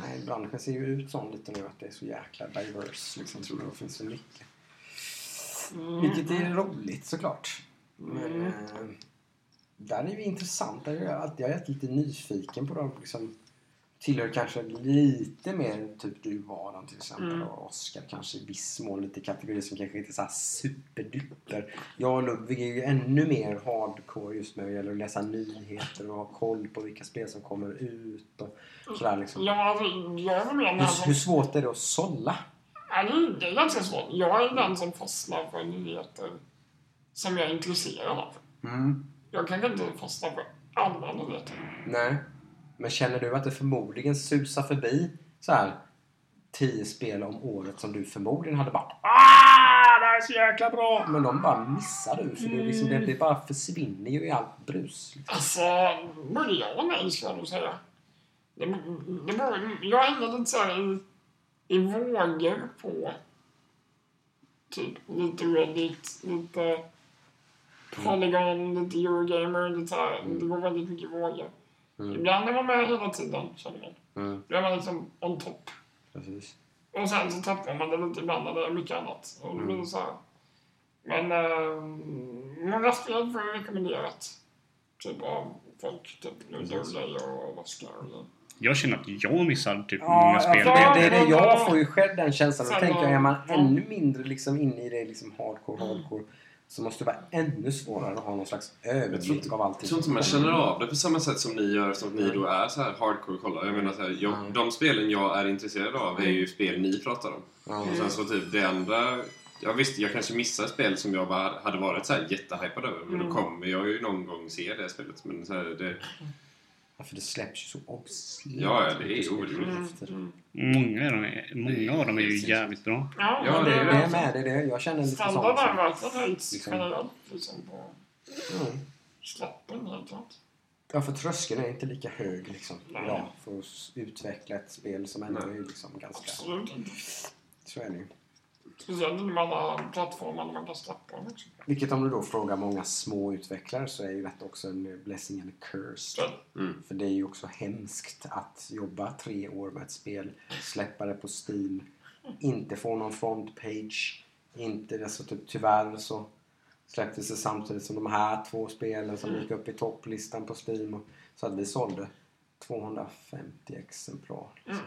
Nej, branschen ser ju ut sån lite nu att det är så jäkla diverse. Liksom, tror det finns så mycket. Mm. Vilket är roligt såklart. Men Mm. eh, där är vi intressanta. Jag är alltid, jag är alltid lite nyfiken på dem. Liksom, tillhör kanske lite mer typ du den till exempel. Mm. Och Oscar kanske i viss mån lite kategorier som kanske inte är så här superduper. Jag och Ludvig är ju ännu mer hardcore just när det gäller att läsa nyheter och ha koll på vilka spel som kommer ut och sådär liksom. Ja, alltså, jag den Hur, hur svårt är det att sålla? Är- det är ganska svårt. Jag är den som fastnar för nyheter som jag är intresserad av. Mm. Jag kan inte fastna för alla nyheter. Nej. Men känner du att det förmodligen susar förbi så här tio spel om året som du förmodligen hade bara Ah! Det här är så jäkla bra! Men de bara missar du för det, är liksom, det, det bara försvinner ju i allt brus. Liksom. Alltså, både ja och nej ska jag nog säga. Det, det beror, jag hänger lite så här i, i vågor på typ lite Reddit, lite Polygon, lite Eurogamer, lite så här. Det går väldigt mycket vågor. Mm. Ibland är man med hela tiden, känner man. Mm. Då är man liksom on top. Precis. Och sen så tappar man det lite ibland när det är mycket annat. Och då blir det så här. Men äh, många spel får jag rekommenderat. Typ av folk, typ Ludolej och Oscar. och- Jag känner att jag missar typ Ja, många ja, spel. för det, är det. Jag får ju själv den känslan. Då tänker jag, är man ja. ännu mindre liksom inne i det liksom hardcore, hardcore så måste det vara ännu svårare att ha någon slags överblick av allting. jag tror inte man känner av det på samma sätt som ni gör, som ni då är så här hardcore kollare. Jag menar så här, jag, Mm. de spelen jag är intresserad av är ju spel ni pratar om. Ja. Och sen så typ det andra... Jag visste, jag kanske missar spel som jag var, hade varit så här jättehypad över. Men Mm. då kommer jag ju någon gång se det spelet. Men så här, det, Ja, för det släpps ju så obscent. Ja, ja, det är otroligt. Mm. Många, av dem är, många av dem är ju jävligt bra. Ja, Ja, det Det är det. med. Det är det. Jag känner lite Standard sånt. har verkligen höjts generellt liksom på Mm. släppen helt klart. Ja, för tröskeln är inte lika hög liksom, Nej. idag för att utveckla ett spel som ändå är liksom ganska... Absolut inte. Så är det ju. Speciellt inte med alla plattformar där man kan släppa dem också. Vilket om du då frågar många små utvecklare så är ju detta också en blessing and a curse. Så, mm. För det är ju också hemskt att jobba tre år med ett spel, släppa det på Steam, inte få någon frontpage, inte, alltså typ, tyvärr så släpptes det samtidigt som de här två spelen som gick upp i topplistan på Steam. Och, så att vi sålde 250 exemplar. Liksom.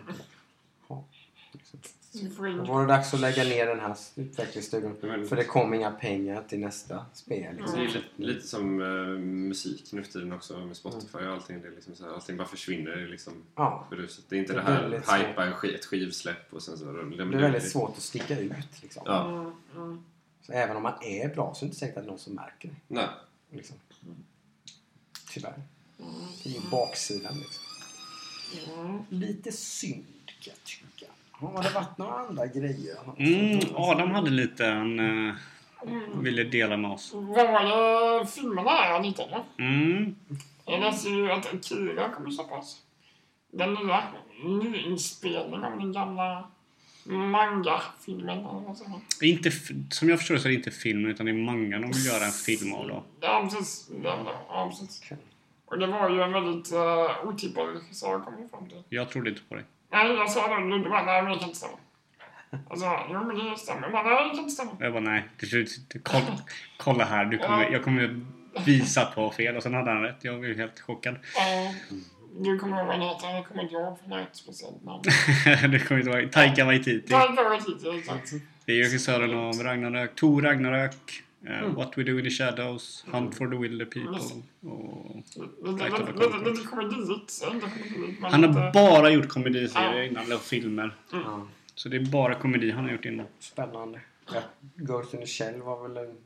Ja, liksom. Vi- Då var det dags att lägga ner den här utvecklingsstudion. Men- För det kom inga pengar till nästa spel. Det Liksom. är lite, lite som eh, musik nu för tiden också med Spotify och allting. Det liksom så här, allting bara försvinner liksom Ja. Det är inte Det det, är här hypa en sk- ett skivsläpp och sen så... Det, det är väldigt svårt att sticka ut. Liksom. Ja. Mm, mm. Så även om man är bra så är det inte säkert att någon som märker det. Nej. Liksom. Tyvärr. Det är ju baksidan. Liksom. Mm. Lite synd kan jag tycka. Har det varit några andra grejer? Mm, Adam hade lite en... eh, ville dela med oss. Var det filmerna lite eller? Mm. Jag läste ju att Akira kommer släppas. Den nya nyinspelningen av den gamla manga-filmen. eller? Inte, som jag förstår så är det inte filmen utan det är mangan de vill göra en film av då. Ja, precis. Det var det. Ja, precis. Och det var ju en väldigt uh, otippad regissör kom jag fram till. Jag trodde inte på det. Nej, jag sa det. Du bara, nej men det kan inte stämma. Alltså, jo men det stämmer. Men nej, det kan inte stämma. Jag bara nej, till slut, kolla, kolla här, du kommer, jag kommer visa på fel. Och sen hade han rätt. Jag blev helt chockad. Du kommer ihåg vad han heter? Jag kommer inte ihåg för ett speciellt namn. det kommer inte vara Taika Waititi. Ta ett några tider, exakt. Det är regissören av Ragnarök, Tor Ragnarök, eh, What We Do In The Shadows, Hunt For The Wilder People. Och Lite- lite- lite- Lite komediigt. Inte komediigt, men han har bara gjort komediserier innan, eller filmer. Ja. Så det är bara komedi han har gjort innan. Spännande. Ja, Ghost in the Shell var väl en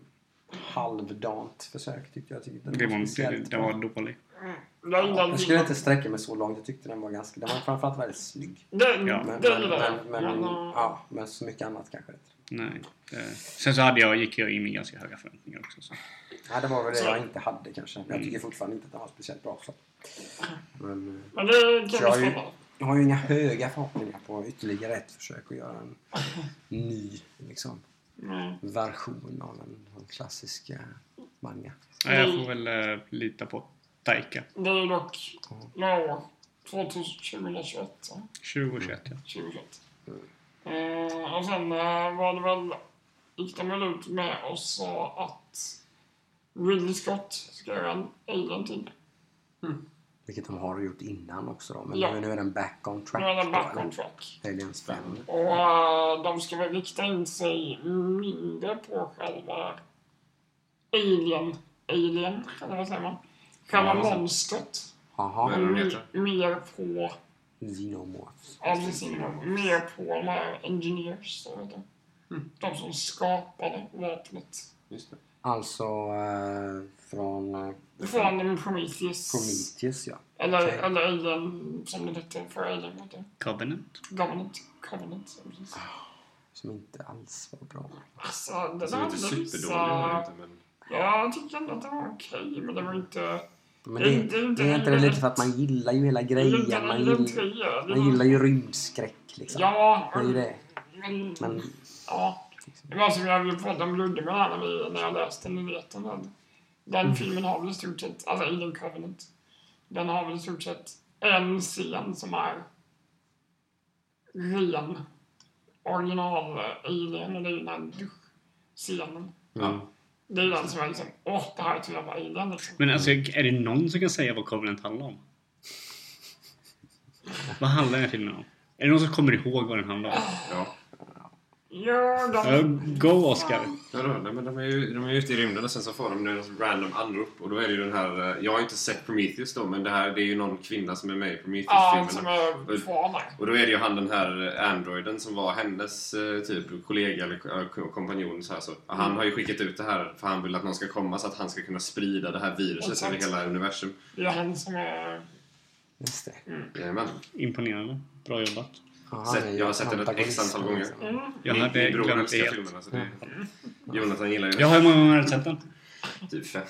halvdant försök tyckte jag. Tyckte Det var, speciellt den var dålig. Jag gillar Jag skulle inte sträcka mig så långt. Jag tyckte den var ganska... Den var framförallt väldigt snygg. Ja. Men, det men, men, men, Men, ja, men så mycket annat kanske inte. Nej. Eh, Sen så hade jag, gick jag in med ganska höga förväntningar också. Så. Nej, det var väl det Så- jag inte hade kanske. Men jag Mm. tycker fortfarande inte att den var speciellt bra. Så. Men, eh, Men det kan jag ju- jag har ju inga höga förhoppningar på ytterligare ett försök att göra en ny liksom, Nej. version av en, en klassisk eh, manga. Ja, jag får väl eh, lita på Taika. Det är dock några år. 2021. så. 2021 ja. 2021. Eh, och sen eh, var det väl, gick de väl ut med och sa att Ridley Scott ska göra en Alien till. Vilket de har gjort innan också då. Men Ja. nu, nu är den back on track. Nu är den då, back eller? on track. Aliens 5. Och eh, de ska väl rikta in sig mindre på själva Alien, Alien, eller vad säger man? Själva Ja, monstret. Jaha. Men- heter mer på, Xenomorphs. ja precis, mer på de här engineers, så vet du. De som skapade vapnet. Just det. Alltså eh, från eh, Från Prometheus. Prometheus ja. Eller, Okej. eller Alien, som det hette för Alien, vet du. Covenant. Government. Covenant, ja, precis. Som inte alls var bra. Alltså, det Alltså, hade superdålig var det vissa... inte, men... Jag tycker ändå att det var okej, men det var inte... Men Det det, är inte- det, lite för att man gillar ju hela grejen. Man, Alien gill, 3. det är man gillar ju rymdskräck liksom. Ja, Det är ju det. men... Ja. Det var som jag pratade om Ludde här när, jag läste nyheten. Den, den Mm. filmen har väl i stort sett, alltså Alien Covenant, den har väl i stort sett en scen som är ren original Alien och det är den här duschscenen. Ja. Det är den som är liksom, åh, det här är ett jävla Alien liksom. Men alltså, är det någon som kan säga vad Covenant handlar om? vad handlar den här filmen om? Är det någon som kommer ihåg vad den handlar om? Ja. Ja, de... Ja, Go Oscar! Ja, då, nej, men de, är ju, de är ju ute i rymden och sen så får de en random anrop. Och då är det ju den här... eh, Jag har inte sett Prometheus då, men det här det är ju någon kvinna som är med i Ja, Prometheus-filmerna. som är där. Och då är det ju han den här eh, androiden som var hennes eh, typ kollega eller ko- kompanjon så här så. Han har ju skickat ut det här för han vill att någon ska komma så att han ska kunna sprida det här viruset över hela universum. Det är han som är... just det. Jajamän. Imponerande. Bra jobbat. Ja, han Sett- jag har sett den ett x antal gånger. liksom. Mm. Jag min, hade min bror glömt älskar det helt. filmerna så det, Jonathan gillar ju det. Jag har hur många gånger har du sett den? Typ fem.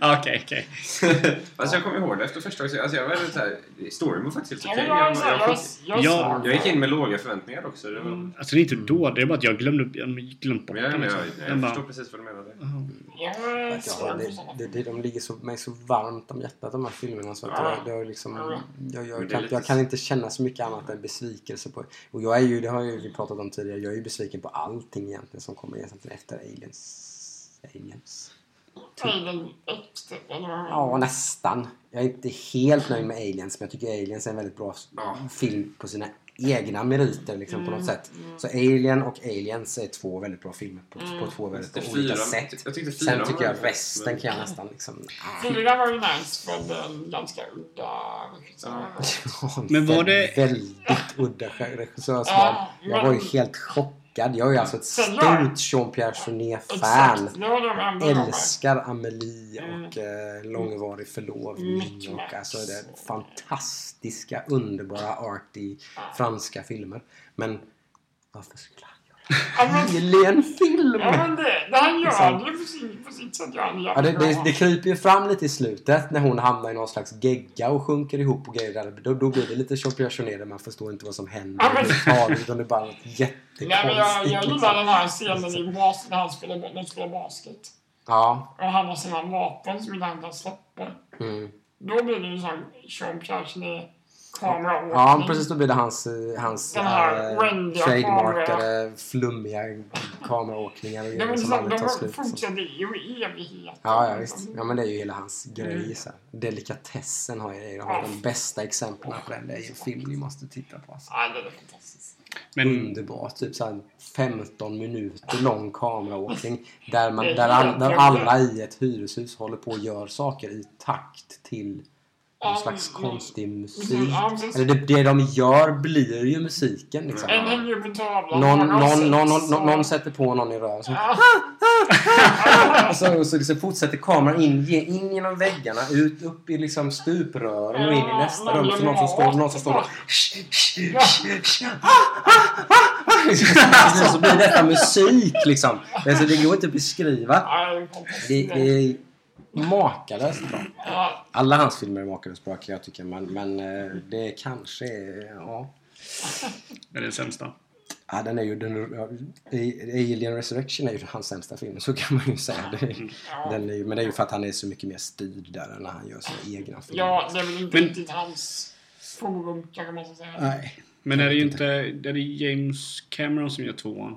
Ah, Okej, okej. alltså jag kommer ihåg det efter första gången. Alltså jag var väldigt såhär, storyn var faktiskt helt Ja, okej. jag, Jag, jag, jag, jag, jag, Ja. jag gick in med låga förväntningar också. Det var, Mm. Alltså det är inte då, det är bara att jag glömde, jag glömt bort jag, men Liksom. jag, jag, bara, förstår precis vad du menade. jag jag har, för det, det, det, de ligger så, mig så varmt om hjärtat de här filmerna så att Ja. jag, det har liksom, Ja. jag, jag, det kan, lite- jag kan inte känna så mycket annat än besvikelse på Och jag är ju, det har ju vi pratat om tidigare, jag är ju besviken på allting egentligen som kommer egentligen efter Aliens. Aliens. Alien X? Ja, nästan. Jag är inte helt nöjd med Aliens men jag tycker Aliens är en väldigt bra Ja. film på sina egna meriter liksom, på något sätt. Så Alien och Aliens är två väldigt bra filmer på, på två väldigt olika fyra- sätt. jag tyckte Sen tycker jag resten men- kan jag nästan liksom... Fyra var ju nice för den ganska udda regissören. Men var det- Väldigt udda regissörsval. Ja, Jag var ju helt chockad. Jag är ju alltså ett stort Jean-Pierre Jeunet-fan. Älskar Amelie Mm. och eh, Långvarig förlovning och alltså det fantastiska, underbara, arty franska filmer. Men varför skulle han Alien-film! ja, men det, det han gör Liksom. ju på, sin, på sitt sätt. Gör han Ja, det, det, det kryper ju fram lite i slutet när hon hamnar i någon slags gegga och sjunker ihop och grejer. Då, då blir det lite Chopiationerande. Man förstår inte vad som händer överhuvudtaget. Utan det är bara något jättekonstigt. Nej, men jag, jag liksom. gillar den här scenen i bas, när han spelar, de spelar basket. Ja. Och han har sina vapen som inte han kan släppa. Mm. Då blir det ju sån Sean Kameraåkning. Ja, precis. Då blir det hans, eh, hans Den här eh, trademarkade, flummiga kameraåkningar och grejer men som liksom, aldrig tar de slut. liksom. fortsätter ju i evighet. Ja, ja, visst. Ja, men det är ju hela hans grej. Mm. Så här. Delikatessen har jag, jag har de bästa exemplen på den. Det är ju en film ni måste titta på. Alltså. Ja, det är fantastiskt. Men Underbart. Typ så här 15 minuter lång kameraåkning. Där, man, där, all, där alla i ett hyreshus håller på och gör saker i takt till någon slags konstig musik. Eller det, det de gör blir ju musiken. Liksom. Någon, någon, någon, någon, någon sätter på någon i röven. Så, Ja. och så, så, så fortsätter kameran in, in genom väggarna, ut upp i liksom stuprören och in i nästa rum. Så någon som står, någon som står och... Så, blir detta musik liksom. Alltså, det går inte att beskriva. Det. Det, makalöst bra. Alla hans filmer är makalöst bra kan jag tycka. Men, men eh, det kanske är... Ja. är det sämsta. Ja, den är ju... Den, Alien Resurrection är ju hans sämsta film, så kan man ju säga. Det, ja. den är ju, men det är ju för att han är så mycket mer styrd där än när han gör sina egna filmer. ja, det är väl inte Men- riktigt hans forum, kanske man ska säga. Nej. Men är det ju inte... Det är det James Cameron som gör tvåan.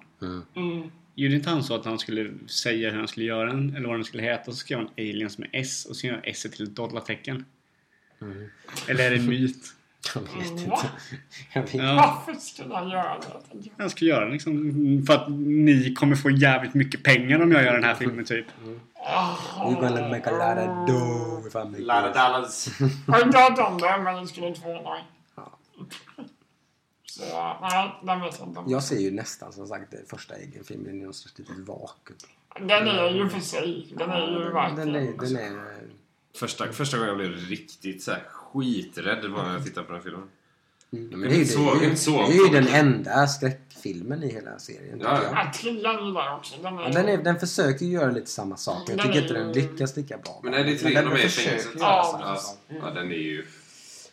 Mm. Gjorde inte han så att han skulle säga hur han skulle göra den, eller vad den skulle heta, så skrev han aliens med S och så gör han S till ett dollartecken? Eller är det en myt? Jag vet inte. Jag vet. Ja, Varför skulle han göra det? han skulle göra den liksom för att ni kommer få jävligt mycket pengar om jag gör den här filmen typ. You're gonna make a lot of dough if I make Lara this. Dallas. Jag har hört om det, men det skulle inte förvåna mig. Ja. Så, nej, den vet jag inte. om. Jag ser ju nästan som sagt det första Alien-filmen i något slags litet vakuum. Den är ju för sig. Den är ju verkligen... Den är... Den är Första, första gången jag blev riktigt så här, skiträdd var när jag tittade på den filmen. men det är ju, det, så- är ju, så- det är ju den enda skräckfilmen i hela serien. Ja, ja. gillar jag också. Den är, Ja, den, är, den försöker ju göra lite samma sak. Jag tycker inte den lyckas lika bra. Men är det tre de är i fängelset? ja, den är ju...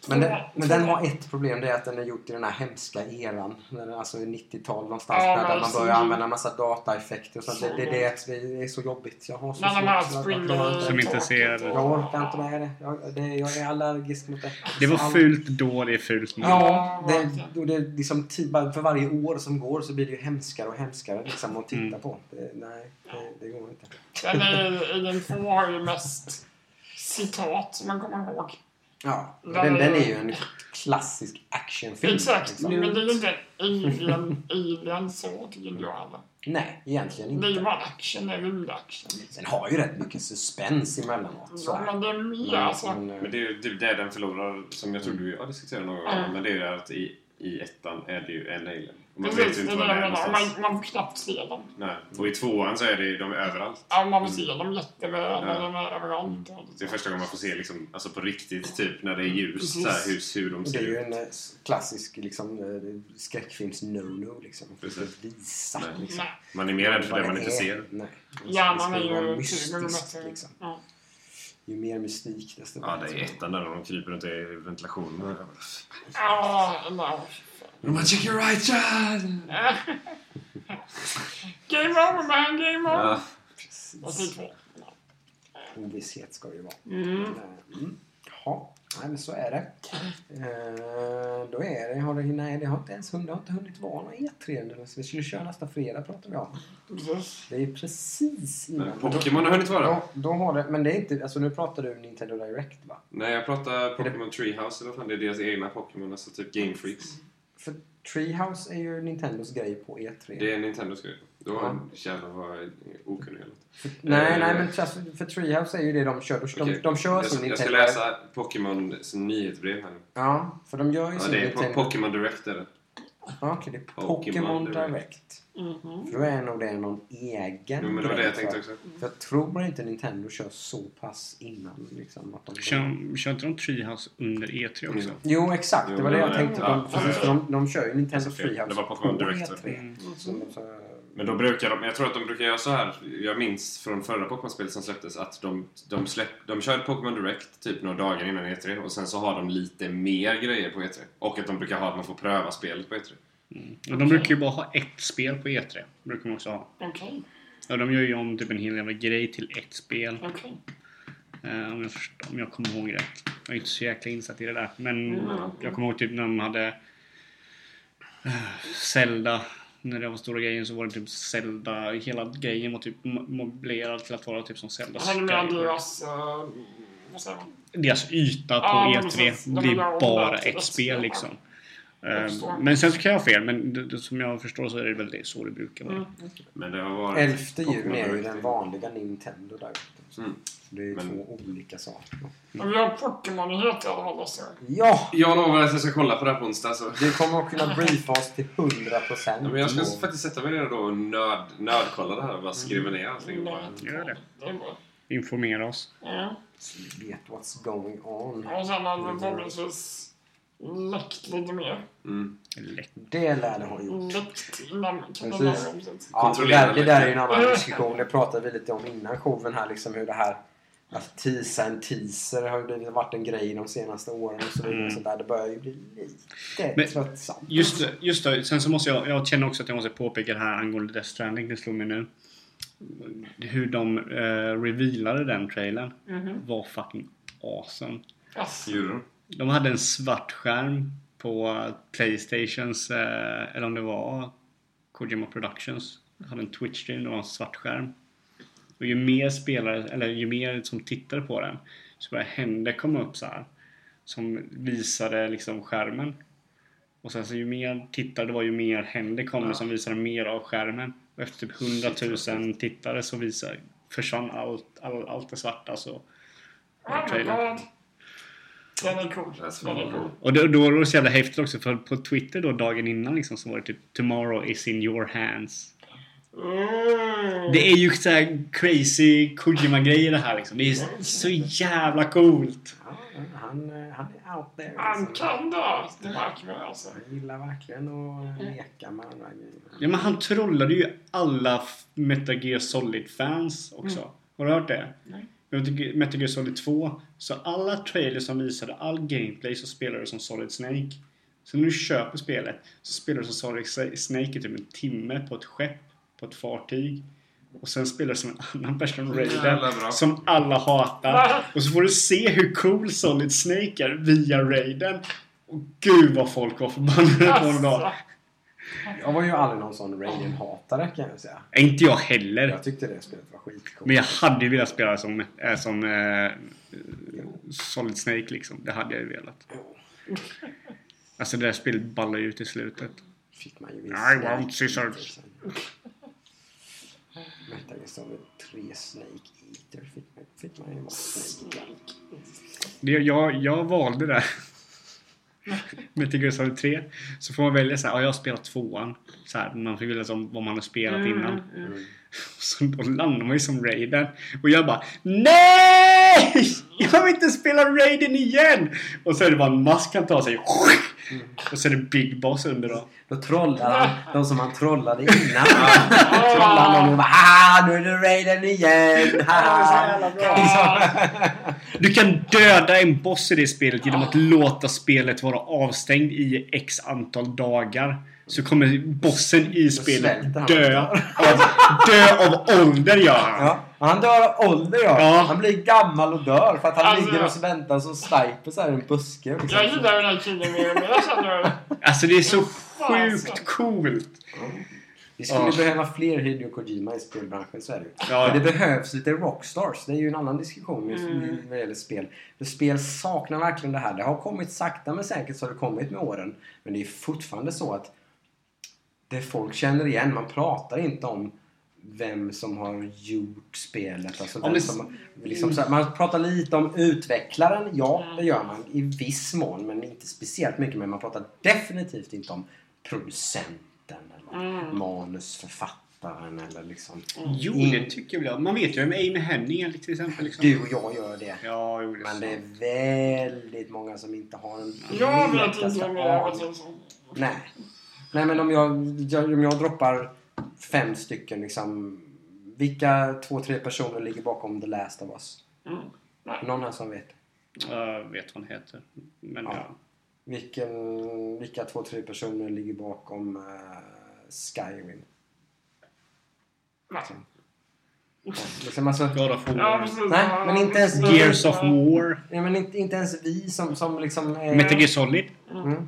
Men den, men den har ett problem, det är att den är gjort i den här hemska eran. Den är alltså i 90-tal någonstans. Ja, där, där man så- börjar använda massa dataeffekter och sånt. Det, det, det, det är så jobbigt. Jag har så här svårt att- springer Som inte ser- Jag orkar inte med det. Jag, det. jag är allergisk mot det. Det var fult då, det är fult nu. Ja, det, det, liksom, bara för varje år som går så blir det ju hemskare och hemskare liksom, att titta Mm. på. Det, nej, det, det går inte. Den är, den två har ju mest citat som man kommer ihåg. Ja, Den den, är- den är ju en klassisk actionfilm. Exakt, liksom. men det är ju inte en alien, alien så tycker inte jag heller. Nej, egentligen Det är ju inte. bara action, det är rymdaction. Liksom. Den har ju rätt mycket suspens emellanåt. Ja, men det är mer alltså. Men, eh, Men det är ju typ det den förlorar, som jag tror du har diskuterat någon gång. Mm. Men det är ju att i, i ettan är det ju en alien. Man vet Precis, ju det inte är var det jag är menar. Man, man får knappt se dem. Nej. Och i tvåan så är det, de är överallt. Ja, man får se dem jätteväl, Ja. de är överallt. Det är första gången man får se liksom, alltså på riktigt, typ när det är ljus, så här, hur, hur de det ser är ju ut. en eh, klassisk liksom, eh, skräckfilms no-no. Liksom. Man Precis. visa. Nej. Liksom. Nej, Man är mer rädd för det man inte är. ser. Nej. hjärnan är det ju mystiskt. 20 meter. Liksom. Ja. Ju mer mystik desto Ja, det bättre. är ettan där de kryper runt i ventilationen. Ja, eller... De bara “Check your right child!” Game over man, game over! Ja, två. Ovisshet ska det ju vara. Mm. Mm. Jaha, nej, men så är det. Eh, då är det, har det, nej det har inte ens hunnit, det har inte hunnit vara någon E3 nu. Så vi skulle köra nästa fredag pratar vi om. Precis. Det är precis innan. Men Pokémon har hunnit vara. Då, då har det, men det är inte, alltså nu pratar du Nintendo Direct va? Nej, jag pratar Pokémon Treehouse, eller vad fan det är deras egna Pokémon, alltså typ Game Freaks. Treehouse är ju Nintendos grej på E3. Det är Nintendos grej. Då Ja. jävlar vad okunnig jag nej, Eh, nej men alltså, för Treehouse är ju det de kör. De, Okej. de, de kör jag, sin ska- jag ska Nintendo läsa Pokémon som nyhetsbrev här nu. Ja, för de gör ju Ja, sin det är po- Nintendo... Pokémon Direct är det. Ja, Okej, det är Pokémon Direct. Direct. Mhm. För då är nog det någon egen Jo, men det var det jag tänkte tror också. För jag tror inte Nintendo kör så pass innan. Liksom, att de Kör, kör inte de Treehouse under E3 också? Mm. Jo, exakt. Det var det jag Jo, tänkte. ja, De, ja, ja. de, de kör ju Nintendo Alltså. Treehouse på Direct, E3. Mm. Men då brukar de, jag tror att de brukar göra så här. Jag minns från förra Pokémon-spelet som släpptes att de, de, släpp, de körde Pokémon Direct typ några dagar innan E3 och sen så har de lite mer grejer på E3. Och att de brukar ha att man får pröva spelet på E3. Och de brukar ju bara ha ett spel på E3. Brukar de också ha. Okej, Ja, de gör ju om typ en hel jävla grej till ett spel. okej. Eh, om, jag förstår, om jag kommer ihåg rätt. Jag är inte så jäkla insatt i det där. Men Mm. jag kommer ihåg typ när de hade uh, Zelda. När det var stora grejen så var det typ Zelda. Hela grejen var typ möblerad till att vara typ som Zelda Har du med deras... Uh, vad säger man? Deras yta på Ja, E3 precis. De blir bara ett spel. liksom. Eh, förstår. Men sen så kan jag ha fel. Men det, det, som jag förstår så är det väl det så det brukar vara. Mm. Men det har varit... 11 Pokémon juni är ju den vanliga Nintendo där. Mm. Det är ju Men- två olika saker. Men vi har Pokémon-nyheter i alla fall gång. Ja! Jag lovar att jag ska kolla på det här på onsdag. Så. Du kommer att kunna briefa oss till 100%. Ja, men jag ska faktiskt sätta mig ner då och nörd, nördkolla det här och bara skriva ner allting. Nej, Gör det. Det är bra. Informera oss. Ja. Så vi vet what's going on. Och sen har vi förhoppningsvis läckt lite mer. Mm. Det lär det ha gjort. Läckt det Precis. Ja, det, där, det där är ju en annan diskussion. Det pratade vi lite om innan showen här. Liksom hur det här att teasa en teaser har ju blivit, varit en grej de senaste åren och så vidare. Mm. Så där. Det börjar ju bli lite Men- tröttsamt. Just det, just det. Sen så måste jag, jag känner också att jag måste påpeka det här angående Death Stranding. Det slog mig nu. Hur de uh, revealade den trailern Mhm. var fucking awesome. Yes. Gjorde de? De hade en svart skärm på Playstations, eh, eller om det var Kojima Productions. De hade en Twitch-stream, det var en svart skärm. Och ju mer spelare, eller ju mer som tittade på den, så började händer komma upp så här. Som visade liksom skärmen. Och sen så ju mer tittare det var, ju mer händer kom det som visade mer av skärmen. Och efter typ 100 000 tittare så visade, försvann allt, all, allt det svarta. Så, trailern. Den är cool. Den är cool. Och då, då var det så jävla häftigt också för på Twitter då dagen innan liksom så var det typ “Tomorrow is in your hands”. Mm. Det är ju så här crazy Kojima-grejer det här liksom. Det är så jävla coolt. Ja, han, han är out there. Han liksom. kan det. Det märker man alltså. Han gillar verkligen att leka med här grejerna. Ja men han trollade ju alla Metal Gear Solid-fans också. Har du hört det? Nej. Metal Gear- Solid 2. Så alla trailers som visade all gameplay så spelar du som Solid Snake. Så när du köper spelet så spelar du som Solid Snake i typ en timme på ett skepp, på ett fartyg. Och sen spelar du som en annan person, Raiden, som alla hatar. Och så får du se hur cool Solid Snake är via Raiden. Och gud vad folk var förbannade på honom då. Jag var ju aldrig någon sån Raiden-hatare kan jag säga. Inte jag heller. Jag tyckte det spelet var skitcoolt. Men jag hade ju velat spela som, äh, som äh, Solid Snake liksom. Det hade jag ju velat. Alltså det där spelet ballar ju ut i slutet. Fick man ju I want scissors. Metal Gear Solid 3 Snake Eater fick man, fick man ju vara Snake jag, jag valde det. Metal Gear Solid 3. Så får man välja så här, ja jag har spelat tvåan. Så här, man får välja som vad man har spelat innan. Mm. Så då landar man ju som Raiden. Och jag bara NEJ! Jag vill inte spela Raiden igen! Och så är det bara en mask han tar sig. Och så är det Big Boss under då. Då trollar han de som han trollade innan. trollar han och bara ah, nu är det Raiden igen! Ha. Du kan döda en boss i det spelet genom att låta spelet vara avstängd i x antal dagar. Så kommer bossen i spelet dö av, dö av ålder gör han. Ja, han dör av ålder ja. Ja. Han blir gammal och dör för att han Alltså- ligger och väntar som sniper så här i en buske. Liksom. Jag gillar den här killen mer och mer känner. Alltså det är så Fan, sjukt coolt. Vi skulle Ja. behöva fler Hideo Kojima i spelbranschen, så är det. Ja. Men det behövs lite rockstars. Det är ju en annan diskussion just Mm. vad gäller spel. För spel saknar verkligen det här. Det har kommit sakta men säkert så har det kommit med åren. Men det är fortfarande så att det folk känner igen. Man pratar inte om vem som har gjort spelet. Alltså vem det- som, liksom så här, man pratar lite om utvecklaren. Ja, det gör man i viss mån. Men inte speciellt mycket. Men man pratar definitivt inte om producenten Mm. manusförfattaren eller liksom... Jo, Mm. det tycker jag väl. Man vet ju vem Amy Henning är till exempel. Liksom. Du och jag gör det. Ja, jo, det Men det är väldigt många som inte har en Jag vet inte om så. Nej. Nej men om jag, om jag droppar fem stycken liksom. Vilka två, tre personer ligger bakom The Last of Us? Mm. Någon här som vet? Jag vet vad han heter. Men Ja. ja. Vilken, vilka två, tre personer ligger bakom uh, Skyrim? Nej. Ja, Liksom alltså, God of War. Ja, precis. Nej, men inte ens Gears of War. ja, men inte, inte ens vi som, som liksom... är- Metal Gear Solid. Mm.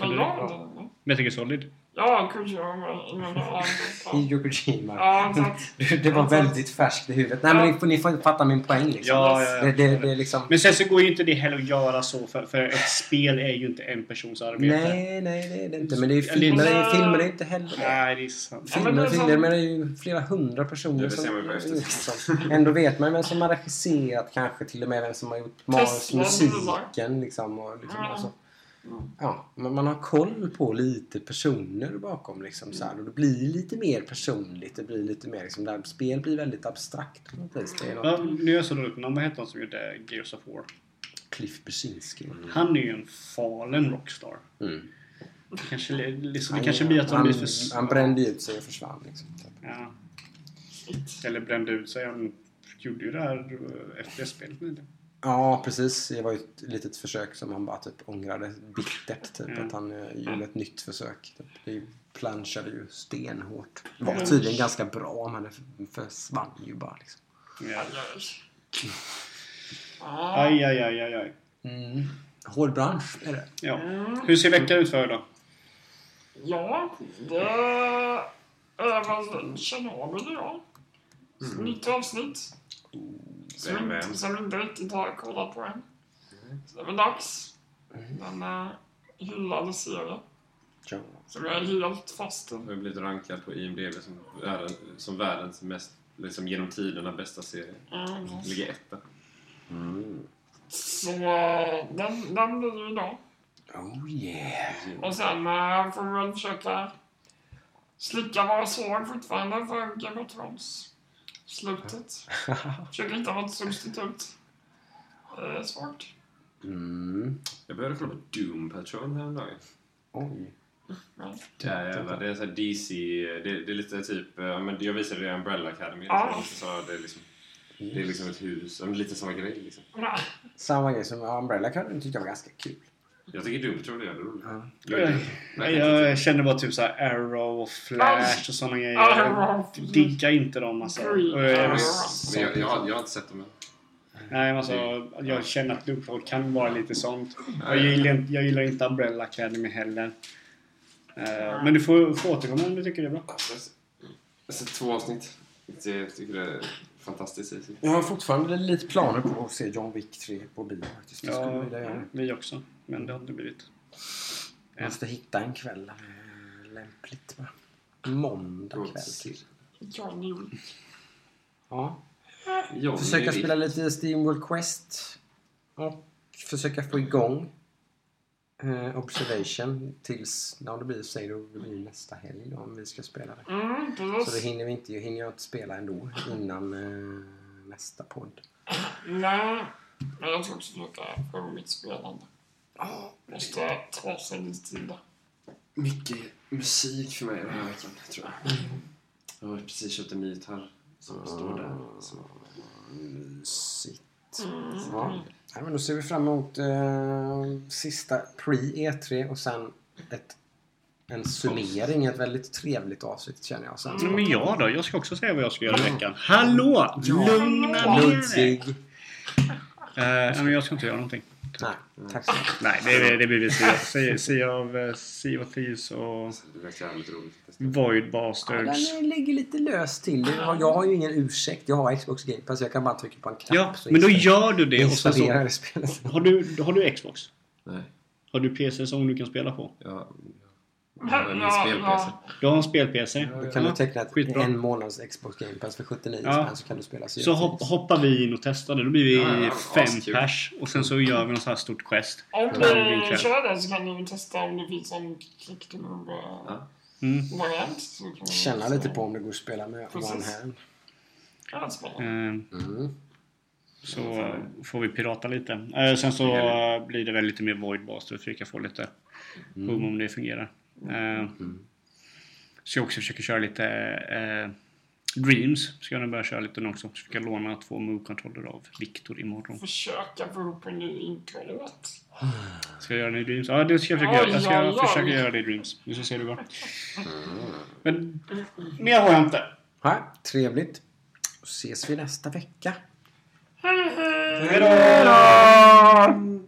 Men jag Metal Gear Solid. Ja, Kojima inom det här. Hideo Kojima. Ja, så. Det var väldigt färskt i huvudet. Nej men ni får, ni får fatta min poäng liksom. Ja, ja, ja. Det, det, det liksom... Men sen så går ju inte det heller att göra så för, för ett spel är ju inte en persons arbete. Nej, nej det är det inte. Men det är Eller- filmer, är, filmer är inte heller det. Nej, det är sant. Ja, men det Filmer, är filmer som- är ju flera hundra personer Det som... ju liksom, ändå vet man vem som har regisserat kanske till och med vem som har gjort manus, Tesla, musiken liksom. Och liksom Ja. alltså, ja, man, man har koll på lite personer bakom liksom så här, och det blir lite mer personligt. Det blir lite mer liksom, där spel blir väldigt abstrakt på något vis. Det är något Ja, nu är jag så dålig på namn. Vad hette han som gjorde Gears of War? Cliff Bersinski. Han är ju en falen rockstar. Mm. Kanske, liksom, det Han- kanske blir att han, blir för... han brände ut sig och försvann. Liksom. Ja. Eller brände ut sig. Han gjorde ju det här eh, FPS-spelet med det. Ja, precis. Det var ju ett litet försök som han bara typ ångrade bittert. Typ, Ja. Att han eh, gjorde ett nytt försök. Typ. Det planschade ju stenhårt. Det var tydligen ganska bra men det försvann ju bara. Liksom. Ja. Ja. Aj, aj, aj, aj, aj. Mm. Hård bransch är det. Ja. Mm. Hur ser veckan ut för er då? Ja, det är väl Tjernobyl idag. Nytt avsnitt. Som, inte, som inte riktigt har kollat på än. Så det är väl dags. Den uh, hyllade serie. Ja. Som jag är helt fast i. har blivit rankad på IMDB som, världen, som världens mest, liksom genom tiderna bästa serie. Mm. Ligger etta. Mm. Så den, den blir ju idag. Oh yeah. Och sen uh, får vi väl försöka slicka våra sår fortfarande för Game of Thrones. Slutet. Försöka hitta något substitut. Det är svårt. Mm. Jag började kolla på Doom Patrol häromdagen. Oj. Där jävlar. Det är så DC... Det, det är lite typ... ja, men Jag visade det i Umbrella Academy. Ja. Liksom, så det, är liksom, det är liksom ett hus. ja, Lite samma grej liksom. Samma grej som Umbrella Academy tyckte jag var ganska kul. Jag tycker Doom Patrol är jävligt roligt. Ja. Jag- jag känner bara typ så här Arrow och Flash och sådana grejer. Jag diggar inte dem alltså. Jag- har, jag har inte sett dem än. Nej, alltså, jag känner att Doom Patrol kan vara lite sånt. Jag gillar, inte- jag gillar inte Umbrella Academy heller. Eh, Men du får, får återkomma om du tycker det är bra. Jag har sett två avsnitt. Jag tycker det är fantastiskt. Jag har fortfarande lite planer på att se John Wick 3 på bio faktiskt. Skulle Ja, vilja göra det. vi också. Men det har inte blivit. Jag måste hitta en kväll det är lämpligt. Va? Måndag kväll. Gods. John Jul. Ja. John Försöka spela lite Steamworld Quest. Och försöka få igång eh, Observation tills, ja det blir, säg då, det blir nästa helg då, om vi ska spela det. Mm, Så det hinner vi inte, hinner jag inte spela ändå innan eh, nästa podd. Nej, men jag ska också försöka få mitt spelande. Måste ta sig lite tid där. mycket musik för mig den här veckan, tror jag. Jag har precis köpt en ny gitarr som står där. Så. Mysigt. Ja. Nej, men då ser vi fram emot eh, sista pre-E3 och sen ett, en summering. Ett väldigt trevligt avsnitt känner jag. Sen, Men jag då? Jag ska också säga vad jag ska göra i veckan. Hallå! Lugna ner dig! Eh, nej, men jag ska inte göra någonting. Nej, tack så mycket. Nej, det, det blir väl Sea- of uh, Sea of Thieves och Det verkar jävligt roligt. Void Ja, Bastards. den ligger lite löst till. Jag har- ju ingen ursäkt. Jag har Xbox Game Pass. Jag kan bara trycka på en knapp. Ja, så men då gör du det och sen så... Har du, har du Xbox? Nej. Har du PC som du kan spela på? Ja, Min Ja, spel-PC. Du har en spel-PC. Då kan du teckna ett, skitbra. en månads Xbox Game Pass för 79 Ja. spänn så kan du spela Så hopp, Thieves. hoppar vi in och testar det. Då blir vi Ja, ja, fem askul. pers. Och sen så gör vi något så här stort quest. Om ni kör det så kan ni ju testa om det finns en click to Ja. Mm. move-variant. så kan ni Känna lite på om det går att spela med Precis. one hand. Ja, det är spännande. Eh, Mm. Så eh, får vi pirata lite. Eh, Sen så eh, blir det väl lite mer void-bas. Då försöker jag få lite hum om det fungerar. Eh, Så jag också försöker köra lite eh, Dreams. Ska jag nog börja köra lite nu också. Försöka låna två move-kontroller av Viktor imorgon. Försöka få ihop en ny intro-låt. Ska jag göra det i Dreams? Ja, det ska jag försöka göra. Jag ska Oj, försöka göra det i Dreams. Vi ska se hur det går. Men mer har jag inte. Ja, trevligt. Då ses vi nästa vecka. Hej, hej! Hej då!